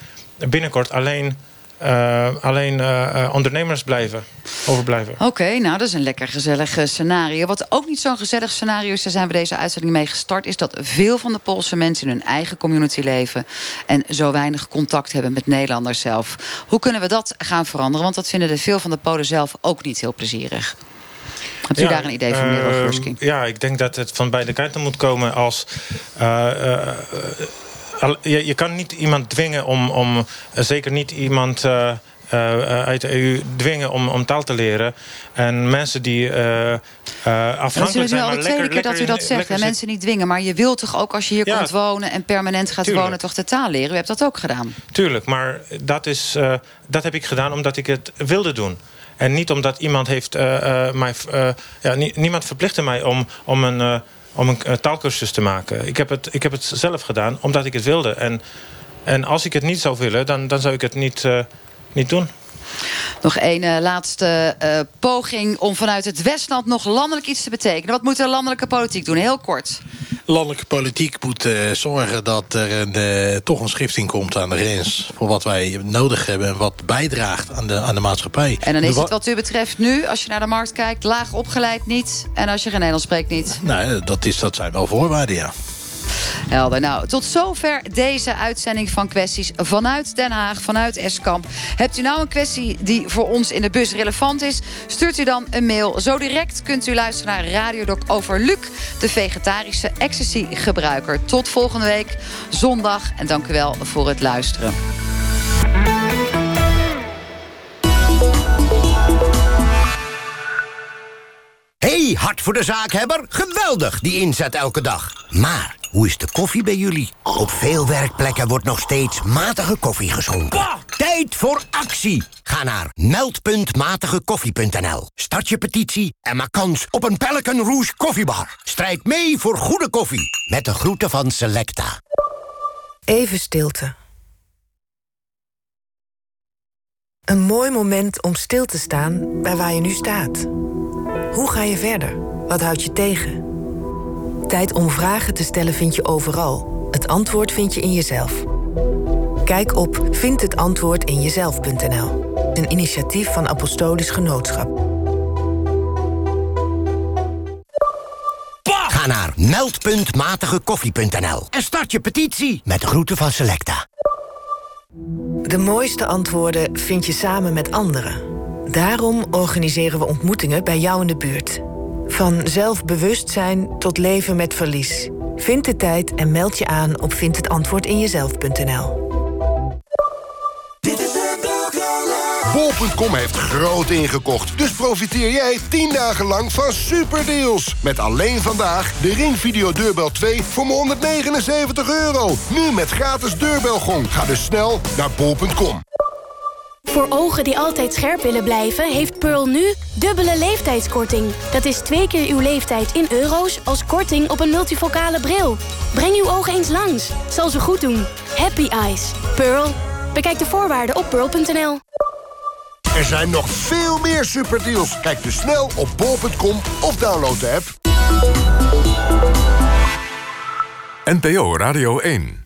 binnenkort alleen, eh, alleen eh, ondernemers blijven, overblijven. Oké, nou dat is een lekker gezellig eh, scenario. Wat ook niet zo'n gezellig scenario is, daar zijn we deze uitzending mee gestart... is dat veel van de Poolse mensen in hun eigen community leven... en zo weinig contact hebben met Nederlanders zelf. Hoe kunnen we dat gaan veranderen? Want dat vinden de veel van de Polen zelf ook niet heel plezierig. Hebt u Ja, daar een idee van, meneer Rogurski? Ja, ik denk dat het van beide kanten moet komen als... al- je, je kan niet iemand dwingen om... om eh, zeker niet iemand... eh, eh, uit de EU dwingen om, om taal te leren. En mensen die Dat is afhankelijk nu zijn... al maar de tweede lekker, keer dat u dat zegt. Mensen niet dwingen. Maar je wilt toch ook als je hier Ja. komt wonen... en permanent gaat Tuurlijk. wonen, toch de taal leren? U hebt dat ook gedaan. Tuurlijk, maar dat, is, dat heb ik gedaan omdat ik het wilde doen. En niet omdat iemand heeft mij... ja, nie- niemand verplichtte mij om, om een, om een eh, taalkursus te maken. Ik heb, het, ik heb het zelf gedaan omdat ik het wilde. En, en als ik het niet zou willen, dan, dan zou ik het niet, eh, niet doen. Nog één eh, laatste eh, poging om vanuit het Westland nog landelijk iets te betekenen. Wat moet de landelijke politiek doen? Heel kort. Landelijke politiek moet eh, zorgen dat er een, toch een schifting komt aan de grens... voor wat wij nodig hebben en wat bijdraagt aan de, aan de maatschappij. En dan is het wat u betreft nu, als je naar de markt kijkt... laag opgeleid niet en als je geen Nederlands spreekt niet. Nou, dat, is, dat zijn wel voorwaarden, ja. Helder. Nou, tot zover deze uitzending van kwesties vanuit Den Haag, vanuit Eskamp. Hebt u nou een kwestie die voor ons in de bus relevant is? Stuurt u dan een mail. Zo direct kunt u luisteren naar Radiodoc over Luc, de vegetarische ecstasy-gebruiker. Tot volgende week, zondag. En dank u wel voor het luisteren. Hey, hard voor de zaakhebber. Geweldig, die inzet elke dag. Maar, hoe is de koffie bij jullie? Op veel werkplekken wordt nog steeds matige koffie geschonken. Tijd voor actie! Ga naar meld.matigekoffie.nl. Start je petitie en maak kans op een Pelican Rouge koffiebar. Strijd mee voor goede koffie. Met de groeten van Selecta. Even stilte. Een mooi moment om stil te staan bij waar je nu staat. Hoe ga je verder? Wat houdt je tegen? Tijd om vragen te stellen vind je overal. Het antwoord vind je in jezelf. Kijk op vindhetantwoordinjezelf.nl. Een initiatief van Apostolisch Genootschap. Ga naar meld.matigekoffie.nl en start je petitie met de groeten van Selecta. De mooiste antwoorden vind je samen met anderen. Daarom organiseren we ontmoetingen bij jou in de buurt. Van zelfbewustzijn tot leven met verlies. Vind de tijd en meld je aan op vindhetantwoordinjezelf.nl. Bol.com heeft groot ingekocht, dus profiteer jij 10 dagen lang van superdeals. Met alleen vandaag de Ring Video Deurbel 2 voor maar 179 euro. Nu met gratis deurbelgong. Ga dus snel naar bol.com. Voor ogen die altijd scherp willen blijven... heeft Pearl nu dubbele leeftijdskorting. Dat is twee keer uw leeftijd in euro's als korting op een multifocale bril. Breng uw ogen eens langs. Zal ze goed doen. Happy Eyes. Pearl. Bekijk de voorwaarden op pearl.nl. Er zijn nog veel meer superdeals. Kijk dus snel op bol.com of download de app. NPO Radio 1